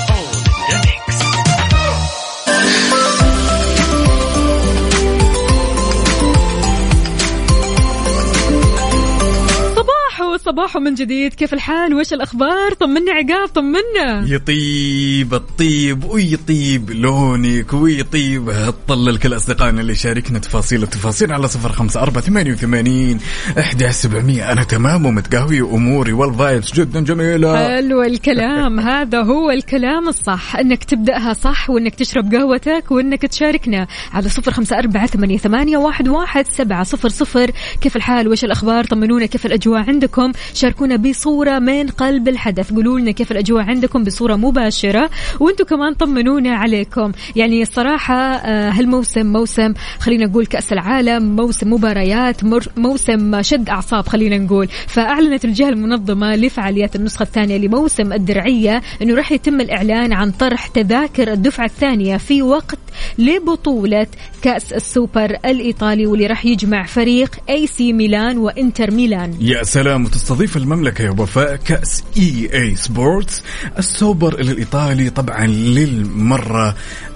صباحو صباحو من جديد. كيف الحال؟ وش الأخبار؟ طمنا عقاب طمنا يطيب الطيب ويطيب لونك ويطيب. هالطل لكل أصدقائنا اللي شاركنا تفاصيل التفاصيل على صفر خمسة أربعة ثمانية وثمانين إحدى سبعمية. أنا تمام ومتقهوي وأموري والفايبس جدا جميلة. حلو الكلام. (laughs) هذا هو الكلام الصح. إنك تبدأها صح وإنك تشرب قهوتك وإنك تشاركنا على صفر خمسة أربعة ثمانية, ثمانية واحد, واحد سبعة صفر صفر. كيف الحال؟ وش الأخبار؟ طمنونا كيف الأجواء عندكم؟ شاركونا بصورة من قلب الحدث. قولوا لنا كيف الأجواء عندكم بصورة مباشرة. وأنتم كمان طمنونا عليكم. يعني الصراحة آه، هالموسم موسم خلينا نقول كأس العالم موسم مباريات موسم شد أعصاب خلينا نقول. فأعلنت الجهة المنظمة لفعاليات النسخة الثانية لموسم الدرعية أنه راح يتم الإعلان عن طرح تذاكر الدفعة الثانية في وقت لبطولة كأس السوبر الإيطالي واللي راح يجمع فريق AC ميلان وانتر ميلان. يا سلام وتستضيف المملكة يا وفاء كأس EA Sports السوبر الإيطالي طبعا للمرة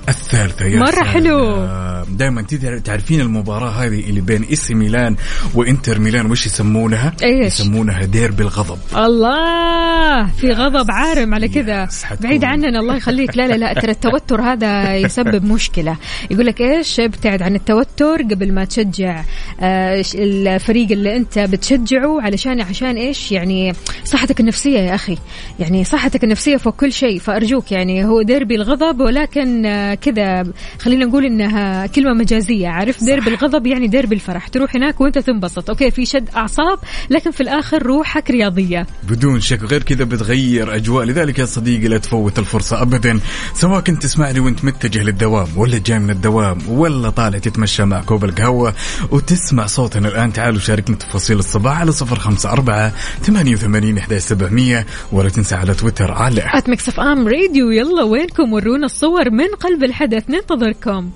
الثالثة يا مرة. حلو. دائما تعرفين المباراة هذه اللي بين AC ميلان وإنتر ميلان وش يسمونها؟ إيش؟ يسمونها ديربي الغضب الله في غضب عارم على كذا. بعيد عننا الله يخليك لا لا لا ترى التوتر هذا يسبب مشكلة يقول لك إيش ابتعد عن التوتر قبل ما تشجع آه، الفريق اللي أنت بتشجعه علشان عشان إيش يعني صحتك النفسية يا أخي يعني صحتك النفسية فوق كل شيء فأرجوك يعني هو ديربي الغضب ولكن آه، كذا خلينا نقول إنها كلمة مجازية عارف؟ ديربي الغضب يعني ديربي الفرح تروح هناك وأنت تنبسط. okay في شد أعصاب لكن في الآخر روحك رياضية. بدون شك غير كذا بتغير أجواء. لذلك يا صديقي لا تفوت الفرصة ابدا سواء كنت تسمعني وأنت متجه للدوام ولا جاي من الدوام ولا طالع تتمشى مع كوب القهوة وتسمع صوتنا الآن. تعالوا شاركنا تفاصيل الصباح على صفر خمسة أربعة ثمانية وثمانين إحدى سبعمية ولا تنسى على تويتر على at Mix FM Radio يلا وينكم؟ ورونا الصور من قلب الحدث ننتظركم.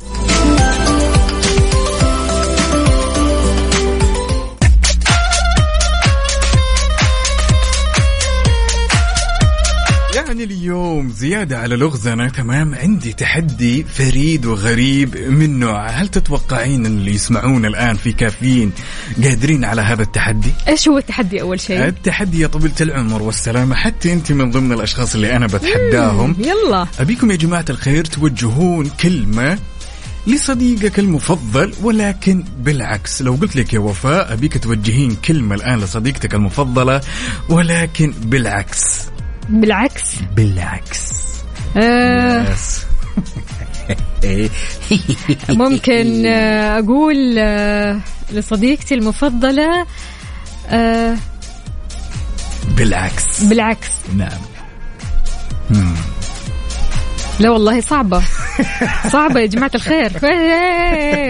يعني اليوم زيادة على لغزنا تمام؟ عندي تحدي فريد وغريب من نوعه هل تتوقعين اللي يسمعون الآن في كافيين قادرين على هذا التحدي؟ إيش هو التحدي أول شيء؟ التحدي يا طويلة العمر والسلامة حتى أنت من ضمن الأشخاص اللي أنا بتحداهم. يلا. أبيكم يا جماعة الخير توجهون كلمة لصديقك المفضل ولكن بالعكس. لو قلت لك يا وفاء أبيك توجهين كلمة الآن لصديقتك المفضلة ولكن بالعكس. بالعكس. بالعكس. آه. (laughs) (laughs) ممكن آه أقول آه لصديقتي المفضلة آه بالعكس. بالعكس. نعم. لا والله صعبة. صعبة يا جماعة الخير.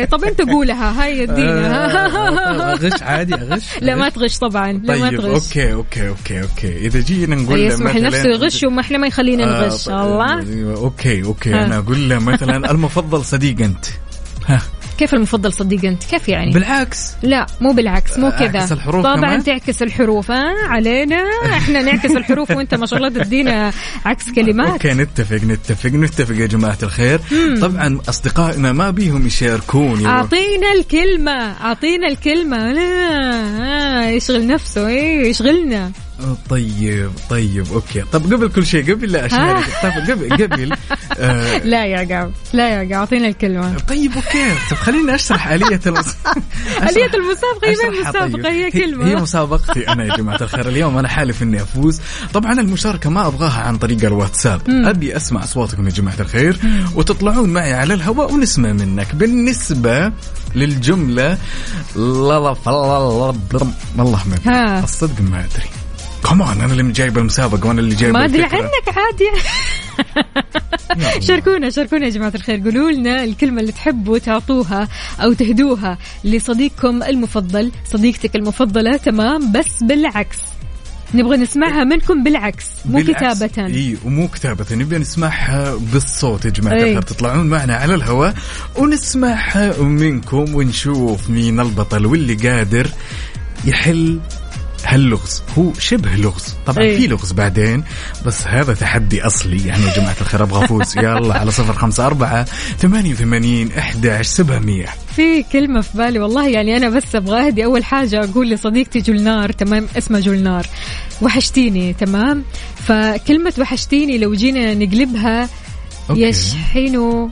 طب انت قولها. هاي ادينا (laughs) أغش عادي أغش. لا ما تغش طبعا. لا ما طيب تغش. okay okay okay okay. إذا جينا نقول له يسمح مثلاً- لنفسه يغش وما إحنا ما يخلينا آه، نغش. طيب، الله. okay okay. أنا أقول له مثلا المفضل صديق أنت. ها. كيف المفضل صديق أنت؟ كيف يعني؟ بالعكس. لا مو بالعكس مو كذا. طبعا كمان؟ تعكس الحروف ها؟ علينا. إحنا نعكس الحروف وأنت ما شاء الله تدينا عكس كلمات. okay نتفق نتفق نتفق يا جماعة الخير. طبعا أصدقائنا ما بيهم يشاركون أعطينا الكلمة أعطينا الكلمة. لا آه يشغل نفسه إيه يشغلنا. طيب طيب okay طب قبل كل شيء قبل لا اشارك طب قبل قبل آه لا يا قاو لا يا قاو اعطينا الكلمة طيب okay طب خليني اشرح اليه المس... آلية المسابقة هي مسابقة هي هي كلمة مسابقتي أنا يا جماعة الخير اليوم أنا حالف اني افوز طبعا المشاركه ما ابغاها عن طريق الواتساب ابي اسمع اصواتكم يا جماعة الخير وتطلعون معي على الهواء ونسمع منك بالنسبة للجمله لا لا فلا والله ما. الصدق ما ادري كمان أنا اللي جايب المسابقة وأنا اللي جايب ما أدري. عنك عادي. شاركونا شاركونا يا جماعة الخير. قولوا لنا الكلمة اللي تحبوا تعطوها أو تهدوها لصديقكم المفضل. صديقتك المفضلة تمام؟ بس بالعكس. نبغى نسمعها منكم بالعكس مو بالعكس. كتابة. إي ومو كتابة. نبي نسمعها بالصوت يا جماعة. الخير. تطلعون معنا على الهواء ونسمعها منكم ونشوف مين البطل واللي قادر يحل هاللغز هو شبه لغز. طبعا إي. في لغز بعدين بس هذا تحدي أصلي. يعني يا جماعة الخير أبغى أفوز. (laughs) يلا على صفر خمسة أربعة ثمانية وثمانين أحد سبعمية. في كلمة في بالي والله يعني أنا بس أبغى أهدي أول حاجة أقول لصديقتي جولنار تمام؟ اسمها جولنار. وحشتيني تمام؟ فكلمة وحشتيني لو جينا نقلبها. يشحنوا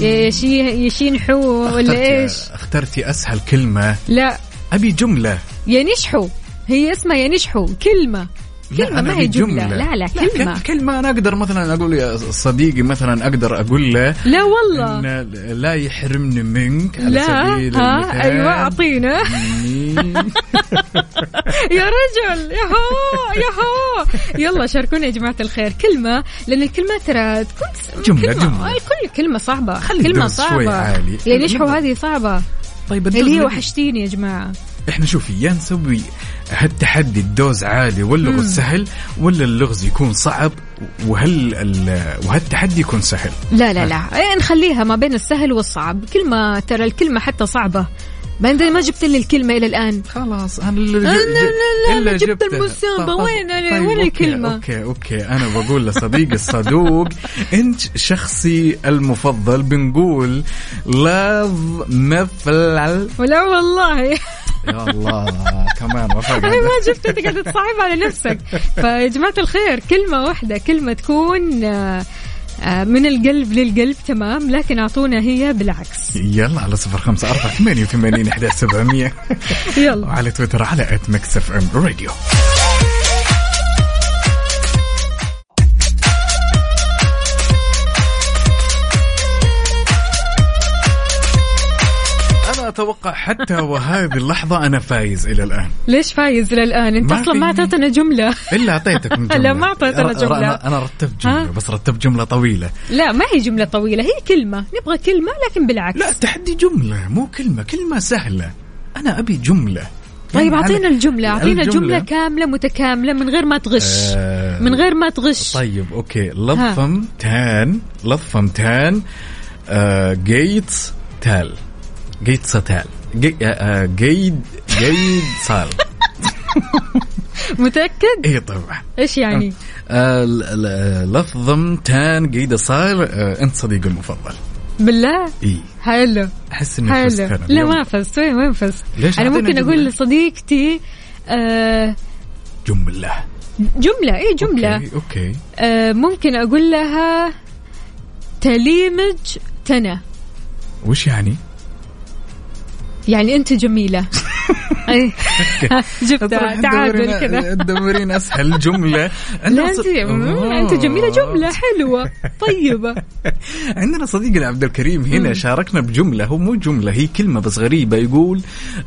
يشي يشينحوا ولا إيش؟ أخترتي أسهل كلمة؟ لا. أبي جملة. ينشحوا هي اسمها ينشحوا كلمة. لا، كلمة أنا ما هي أبي جملة لا لا كلمة. كل- كلمة أنا أقدر مثلا أقول يا صديقي مثلا أقدر أقول له لا والله. إن لا يحرمني منك على لا سبيل ها أيوة أعطينا. (laughs) يا رجل يهو يهو يلا شاركونا يا جماعة الخير. كلمة لأن الكلمات ترى تكون جملة- كلمة. جملة. كل كلمة صعبة. خلي كلمة صعبة. عالي. يعني يشحوا. هذه صعبة؟ طيب اللي هي. وحشتيني يا جماعة. إحنا شوفي يا نسوي هالتحدي الدوز عالي واللغز سهل ولا اللغز يكون صعب وهل ال- وهالتحدي يكون سهل؟ لا لا لا. إيه، نخليها ما بين السهل والصعب. كلمة ترى الكلمة حتى صعبة. ما أنت ما جبت لي الكلمة إلى الآن. خلاص أنا اللي لا، لا، لا، إلا أنا جبت جبتها. المسابة. وين- طيب، وين أوكي، الكلمة؟ أوكي أوكي. أنا بقول لصديقي الصدوق (laughs) أنت شخصي المفضل بنقول لاف مثل ولا والله. (laughs) يا الله كمان وفق أنا ما جبت أنت قاعد تصعب على نفسك. فيا جماعة الخير كلمة واحدة كلمة تكون آه، آه، من القلب للقلب تمام؟ لكن أعطونا هي بالعكس. يلا على صفر خمسة أربعة ثمانية وثمانين إحدى سبعمية. يلا. وعلى تويتر على at Mix FM Radio أنا أتوقع حتى وهذه اللحظة أنا فايز إلى الآن. ليش فايز للان أنت ما أصلا ما أعطيتنا جملة. إلا أعطيتكم (laughs) جملة لا، ما أعطيتنا أنا- جملة. أنا, رتبت جملة ها؟ بس رتبت جملة طويلة. لا ما هي جملة طويلة هي كلمة. نبغى كلمة لكن بالعكس. لا تحدي جملة مو كلمة. كلمة سهلة. أنا أبي جملة. طيب يعني أعطينا الجملة أعطينا الجملة- جملة كاملة متكاملة من غير ما تغش. آه، من غير ما تغش. طيب أوكي. لطفم تان لطفم تان آه جيت تال. جيت ستال جي- جيد جيد صال متأكد؟ اي طبعا. إيش يعني؟ آه تان جيد صال آه أنت صديقي المفضل. بالله؟ اي حلو. أحس إني فزت حلو أنا لا اليوم. ما فزت وين وين فزت؟ ليش أنا ممكن أقول جملة؟ لصديقتي آه جملة. جملة اي جملة. okay, okay. آه ممكن أقول لها تليمج تنا وش يعني؟ يعني أنت جميلة. (laughs) أي. (laughs) جبتها. تعادل كذا تدورين اسهل جمله لا عندنا انت. أنت جميلة جملة حلوة طيبة. (laughs) عندنا صديقنا عبد الكريم هنا شاركنا بجملة هو مو جملة هي كلمة بس غريبة يقول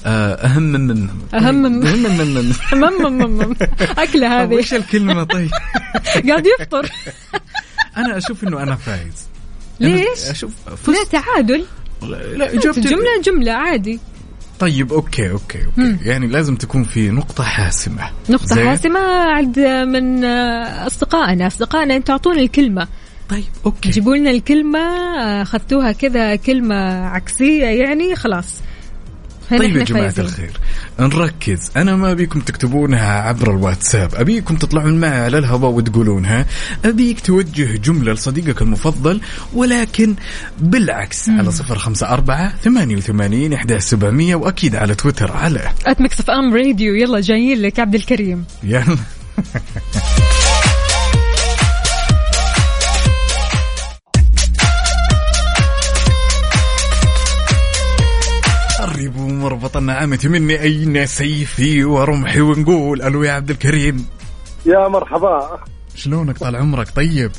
آه، أهم من أهم من- أهم من أكلة هذه. وش الكلمة؟ طيب؟ قاعد يفطر. أنا أشوف إنه أنا فايز. ليش؟ أشوف لا تعادل. لا اجابتي جملة جملة عادي. طيب okay okay okay. يعني لازم تكون في نقطة حاسمة. نقطة زين؟ حاسمة عند من أصدقائنا. أصدقائنا أنتوا أعطونا الكلمة. طيب okay. جيبوا لنا الكلمة آه، أخذتوها كذا كلمة عكسية يعني خلاص. طيب يا جماعة فايزين. الخير نركز. أنا ما أبيكم تكتبونها عبر الواتساب أبيكم تطلعون معي على الهواء وتقولونها أبيك توجه جملة لصديقك المفضل ولكن بالعكس على صفر خمسة أربعة ثمانية وثمانين إحدى سبعمية وأكيد على تويتر على at Mix FM Radio يلا جايين لك عبد الكريم. يلا. (laughs) قربوا مربط النعامة مني أين سيفي ورمحي ونقول ألو يا عبد الكريم. يا مرحبا. شلونك طال عمرك؟ طيب.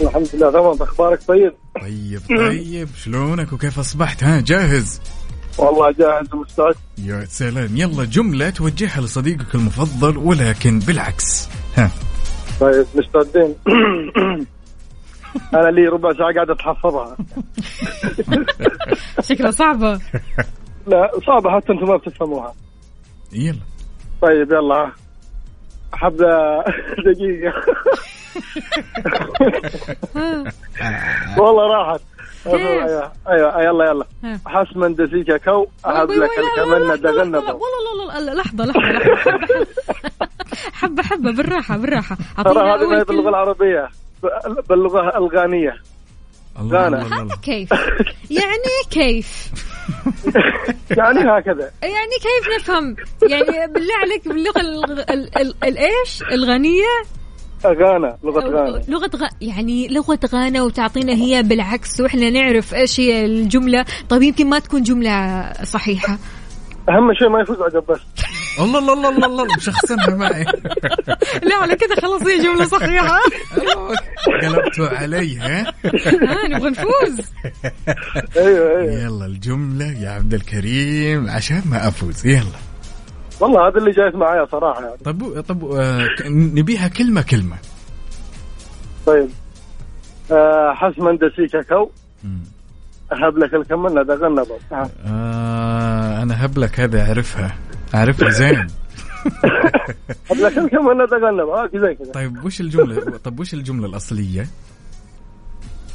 الحمد لله تمام. أخبارك طيب؟ طيب طيب. شلونك وكيف أصبحت؟ ها جاهز؟ والله جاهز ومستعد يا سلام. يلا جملة توجهها لصديقك المفضل ولكن بالعكس. ها. طيب مستعدين أنا لي ربع ساعة قاعد أتحفظها. (laughs) شكلها صعبة. (laughs) لا صعبه حتى أنتم ما بتفهموها. يلا. طيب يلا. حبة (laughs) دقيقة. (laughs) والله راحت. أيوه أيوه يلا يلا. ها. حسما دسيكا كو وي- لك الكمنة دغنبة والله لا- لا- لا- لحظة لحظة لحظة. حبة حبة بالراحة بالراحة. ترى هذه ما هي باللغة. العربية باللغة الغانية. الله الله. (laughs) كيف؟ يعني كيف؟ (laughs) يعني هكذا. يعني كيف نفهم؟ يعني بالله عليك باللغة ال- ال- ال- الايش الغنية؟ غانا لغة غانا لغة غ... يعني لغة غانا وتعطينا هي بالعكس وإحنا نعرف إيش هي الجملة. طيب يمكن ما تكون جملة صحيحة. أهم شيء ما يفوز عجب بس (laughs) الله الله الله الله الله مشخصنها معي. (laughs) لا على كذا خلاص هي جملة صحيحة. (laughs) قلبتوا علي ها؟ نبغى نفوز. أيوه أيوه. يلا الجملة يا عبد الكريم عشان ما أفوز. يلا. والله هذا اللي جايز معايا صراحة. يعني طب طب آه، نبيها كلمة كلمة. طيب. آه حسما دسيكا كو. مم. أحب لك الكمنة دغنبة آه. آه أنا هبلك هذا أعرفها. أعرفها زين. آه زي كذا. طيب وش الجملة؟ طب وش الجملة الأصلية؟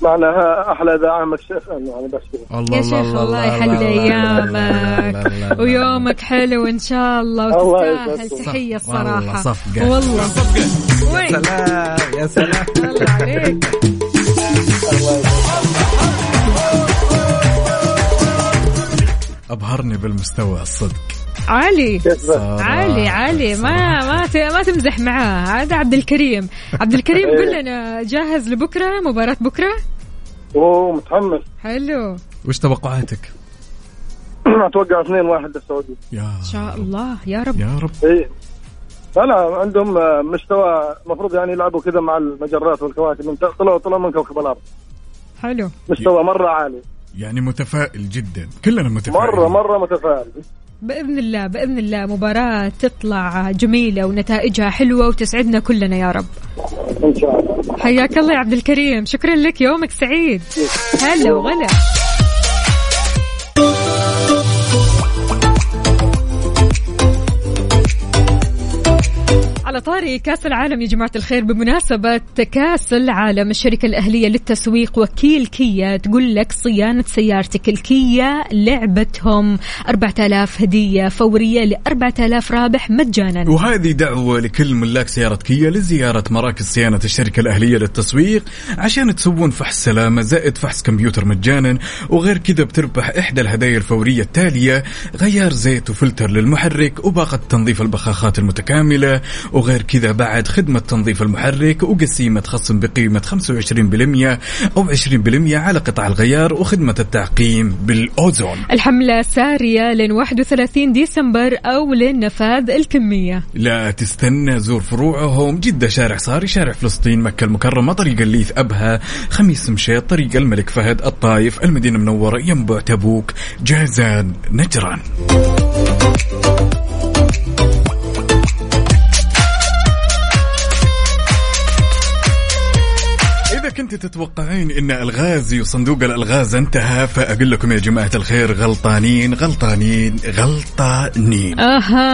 معناها أحلى اذاعه مكشف يعني بس كذا. يا شيخ الله يحل ايامك ويومك حلو إن شاء الله الله وتستاهل. تحية والله الصراحة. صفقة. والله. يا وين سلام يا سلام. الله عليك. أبهرني بالمستوى الصدق. علي؟ علي علي ما ما ت- ما تمزح معاه. هذا عبد الكريم. عبد الكريم (laughs) إيه. قل لنا جاهز لبكرة؟ مباراة بكرة؟ اوه متحمس. حلو. وش توقعاتك؟ (clears throat) أتوقع 2 1 للسعودية. يا إن شاء الله. يا رب. يا رب. اي لا لا عندهم مستوى المفروض يعني يلعبوا كذا مع المجرات والكواكب. من طلعوا طلعوا من كوكب الأرض. حلو. مستوى مرة عالي. يعني متفائل جدا. كلنا متفائلين. مره مرة متفائل. بإذن الله بإذن الله مباراة تطلع جميلة ونتائجها حلوة وتسعدنا كلنا يا رب. إن شاء الله. حياك الله يا عبد الكريم. شكرا لك يومك سعيد. هلا وغلا. على طاري كأس العالم يا جماعة الخير بمناسبة كأس العالم الشركة الأهلية للتسويق وكيل كيا تقول لك صيانة سيارتك الكيا لعبتهم 4000 هدية فورية ل 4000 رابح مجانا. وهذه دعوة لكل ملاك سيارة كيا لزيارة مراكز صيانة الشركة الأهلية للتسويق عشان تسوون فحص سلامة زائد فحص كمبيوتر مجانا وغير كذا بتربح إحدى الهدايا الفورية التالية غيار زيت وفلتر للمحرك وباقة تنظيف البخاخات المتكاملة وغير كذا بعد خدمة تنظيف المحرك وقسيمة خصم بقيمة 25% أو 20% على قطع الغيار وخدمة التعقيم بالأوزون. الحملة سارية لين 31 ديسمبر أو لنفاذ الكمية. لا تستنى زور فروعهم. جدة شارع صاري شارع فلسطين مكة المكرمة طريق الليث أبها خميس مشيط طريق الملك فهد الطايف المدينة المنورة ينبع تبوك جازان نجران. كنت تتوقعين أن الغازي وصندوق الألغاز انتهى؟ فأقول لكم يا جماعة الخير غلطانين غلطانين غلطانين. آها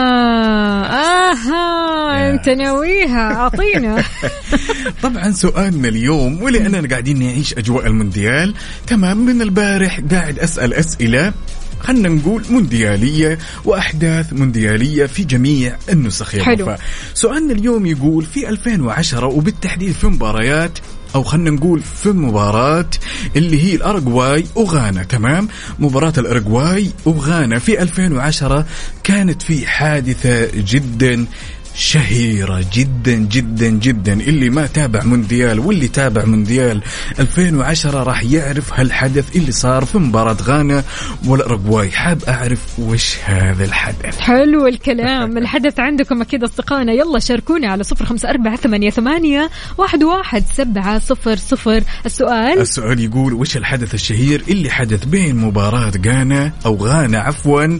آها أنت ناويها أعطينا. (laughs) طبعا سؤالنا اليوم ولأننا قاعدين نعيش أجواء المونديال. تمام من البارح قاعد أسأل أسئلة خلنا نقول مونديالية وأحداث مونديالية في جميع النسخ يا حلو. سؤالنا اليوم يقول في 2010 وبالتحديد في مباريات أو خلينا نقول في مباراة اللي هي الأوروغواي وغانا تمام؟ مباراة الأوروغواي وغانا في 2010 كانت في حادثة جدا شهيرة جدا جدا جدا. اللي ما تابع مونديال واللي تابع مونديال 2010 راح يعرف هالحدث اللي صار في مباراة غانا والأوروغواي حاب أعرف وش هذا الحدث؟ حلو الكلام. (laughs) الحدث عندكم أكيد أصدقائنا. يلا شاركونا على صفر خمسة أربعة ثمانية, ثمانية واحد, واحد سبعة صفر صفر. السؤال؟ السؤال يقول وش الحدث الشهير اللي حدث بين مباراة غانا أو غانا عفوا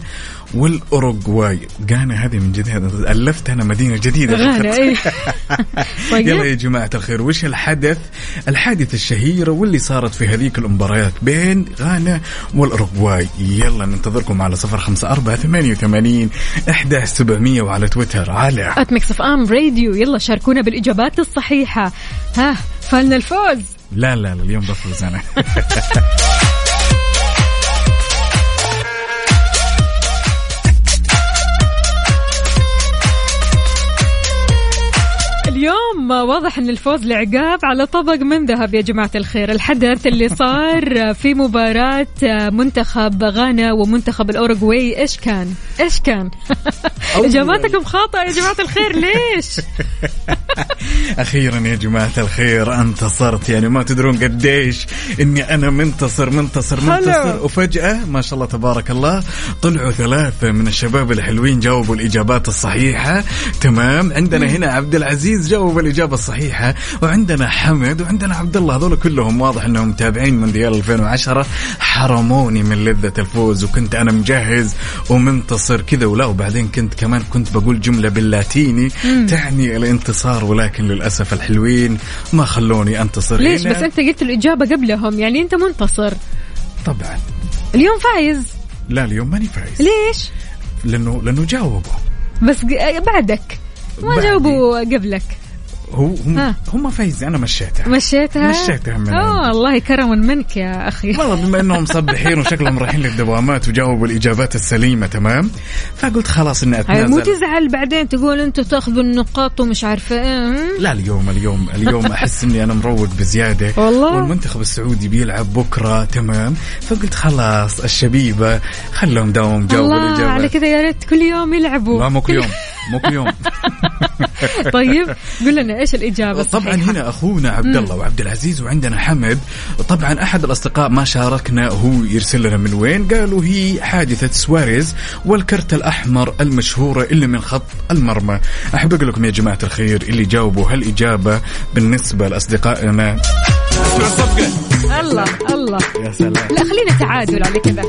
والأوروغواي. غانا هذه من جديد. ألفت أنا مدينة جديدة. غانا إيه. (laughs) يلا طيب يا جماعة الخير وش الحدث؟ الحادثة الشهيرة واللي صارت في هذيك المباريات بين غانا والأوروغواي. يلا ننتظركم على صفر خمسة أربعة ثمانية وثمانين إحدى سبعمية وعلى تويتر. على. at Mix FM Radio يلا شاركونا بالإجابات الصحيحة. ها فالنا الفوز. لا لا لا اليوم بفوز أنا. (laughs) اليوم واضح إن الفوز لعقاب على طبق من ذهب يا جماعة الخير. الحدث اللي صار في مباراة منتخب غانا ومنتخب الأوروغواي إيش كان؟ إيش كان؟ إجاباتكم خاطئة يا جماعة الخير ليش؟ (laughs) أخيرا يا جماعة الخير انتصرت. يعني ما تدرون قديش إني أنا منتصر منتصر منتصر. وفجأة ما شاء الله تبارك الله طلعوا ثلاثة من الشباب الحلوين جاوبوا الإجابات الصحيحة. تمام. عندنا هنا عبد العزيز جاوب الإجابة الصحيحة. وعندنا حمد وعندنا عبد الله هذول كلهم واضح إنهم متابعين مونديال 2010 حرموني من لذة الفوز وكنت أنا مجهز ومنتصر كذا. ولا وبعدين كنت كمان كنت بقول جملة باللاتيني تعني الانتصار ولكن للأسف الحلوين ما خلوني أنتصر. ليش؟ هنا. بس أنت قلت الإجابة قبلهم يعني أنت منتصر. طبعا. اليوم فايز. لا اليوم ماني فايز. ليش؟ لأنه لأنه جاوبوا. بس بعدك. ما. جاوبوا قبلك. هو هم, ها. هم فايزين أنا مشيتها. مشيتها؟ مشيتها من آه. والله كرما منك يا أخي. والله بما إنهم مصبحين وشكلهم رايحين للدوامات وجاوبوا الإجابات السليمة تمام؟ فقلت خلاص إني هاي مو أتنازل. تزعل بعدين تقول أنتم تأخذوا النقاط ومش عارفة إيه؟ لا اليوم اليوم اليوم أحس إني أنا مروق بزيادة. والله؟ والمنتخب السعودي بيلعب بكرة تمام؟ فقلت خلاص الشبيبة خلهم دوم جاوبوا الله على الاجابات كذا يا ريت كل يوم يلعبوا. لا مو كل يوم. (laughs) مو كل يوم. (laughs) طيب قول لنا إيش الإجابة طبعا الصحيحة؟ هنا أخونا عبد الله وعبد العزيز وعندنا حمد. طبعا أحد الأصدقاء ما شاركنا هو يرسل لنا من وين. قالوا هي حادثة سواريز والكرت الأحمر المشهورة اللي من خط المرمى. أحب أقول لكم يا جماعة الخير اللي جاوبوا هالإجابة بالنسبة لأصدقائنا. الله الله. يا سلام. لا خلينا تعادل على كذا.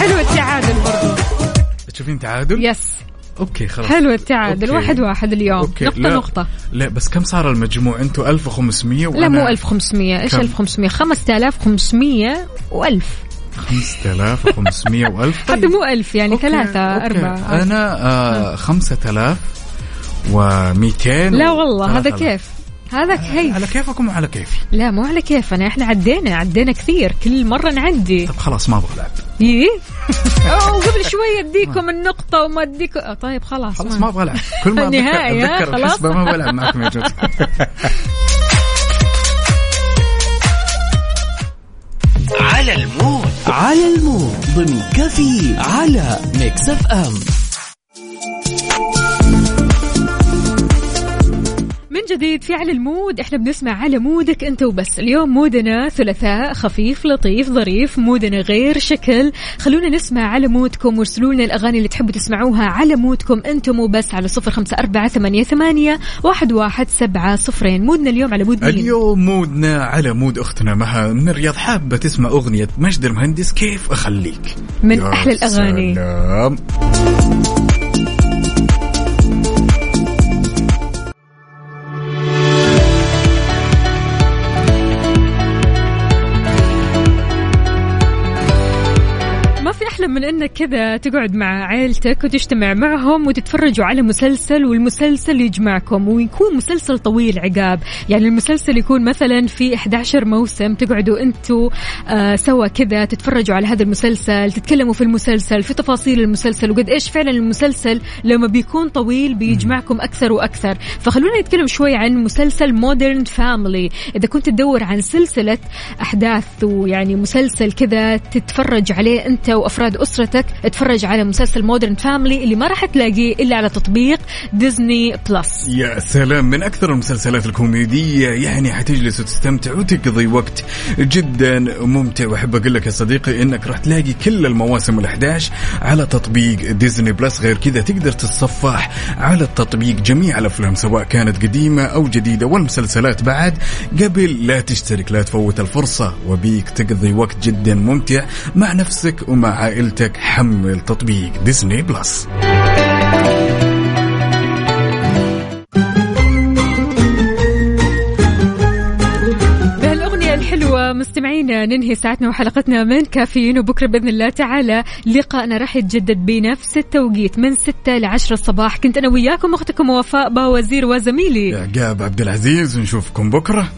حلو التعادل برضو. تشوفين تعادل؟ yes okay خلاص. حلو التعادل. واحد واحد اليوم. okay. نقطة لا. نقطة. لا بس كم صار المجموع؟ أنتم 1500 وأنا لا مو 1500 إيش كم؟ 1500 5500 و1000 5500 و1000 حتى مو 1000 يعني ثلاثة أربعة أنا آه 5000 و200 لا والله هذا كيف؟ هذا كيف؟ على كيفكم وعلى كيفي. لا مو على كيفنا. إحنا عدينا عدينا كثير. كل مرة نعدي. طب خلاص ما أبغى العب يي (laughs) أوه، وقبل شوي أديكم النقطة وما اديكم آه، طيب خلاص خلاص ما أبغى العب كل ما؟ (laughs) اتذكر خلاص. الحسبة ما بلعب معكم يا جد على المود. على المود ضمن كفي على ميكس أف أم. من جديد في على المود. إحنا بنسمع على مودك أنت وبس. اليوم مودنا ثلاثاء خفيف لطيف ظريف مودنا غير شكل. خلونا نسمع على mood كم وارسلوا لنا الأغاني اللي تحبوا تسمعوها على mood كم أنتم وبس على صفر خمسة أربعة ثمانية, ثمانية واحد, واحد سبعة صفرين. mood نا اليوم على mood مين؟ اليوم mood نا على mood أختنا مها من الرياض حابة تسمع أغنية ماجد المهندس كيف أخليك؟ من يا أحلى الأغاني. سلام. من أنك كذا تقعد مع عائلتك وتجتمع معهم وتتفرجوا على مسلسل والمسلسل يجمعكم ويكون مسلسل طويل عقاب. يعني المسلسل يكون مثلا في 11 موسم تقعدوا أنتوا آه سوا كذا تتفرجوا على هذا المسلسل تتكلموا في المسلسل في تفاصيل المسلسل وقد إيش فعلا المسلسل لما بيكون طويل بيجمعكم أكثر وأكثر. فخلونا نتكلم شوي عن مسلسل مودرن فاميلي إذا كنت تدور عن سلسلة أحداث ويعني مسلسل كذا تتفرج عليه أنت وأفراد أسرتك اتفرج على مسلسل Modern Family اللي ما راح تلاقيه إلا على تطبيق ديزني بلس يا سلام من أكثر المسلسلات الكوميدية يعني حتجلس وتستمتع وتقضي وقت جدا ممتع. وأحب أقول لك يا صديقي إنك راح تلاقي كل المواسم ال11 على تطبيق ديزني بلس غير كذا تقدر تتصفح على التطبيق جميع الأفلام سواء كانت قديمة أو جديدة والمسلسلات بعد. قبل لا تشترك لا تفوت الفرصة وبيك تقضي وقت جدا ممتع مع نفسك ومع عائلتك. حمل تطبيق ديزني بلس. مستمعينا ننهي ساعتنا وحلقتنا من كافيين وبكرة بإذن الله تعالى لقائنا راح يتجدد بنفس التوقيت من 6 ل 10 الصباح. كنت أنا وياكم أختكم وفاء باوزير وزميلي. يعقاب عبد العزيز ونشوفكم بكرة.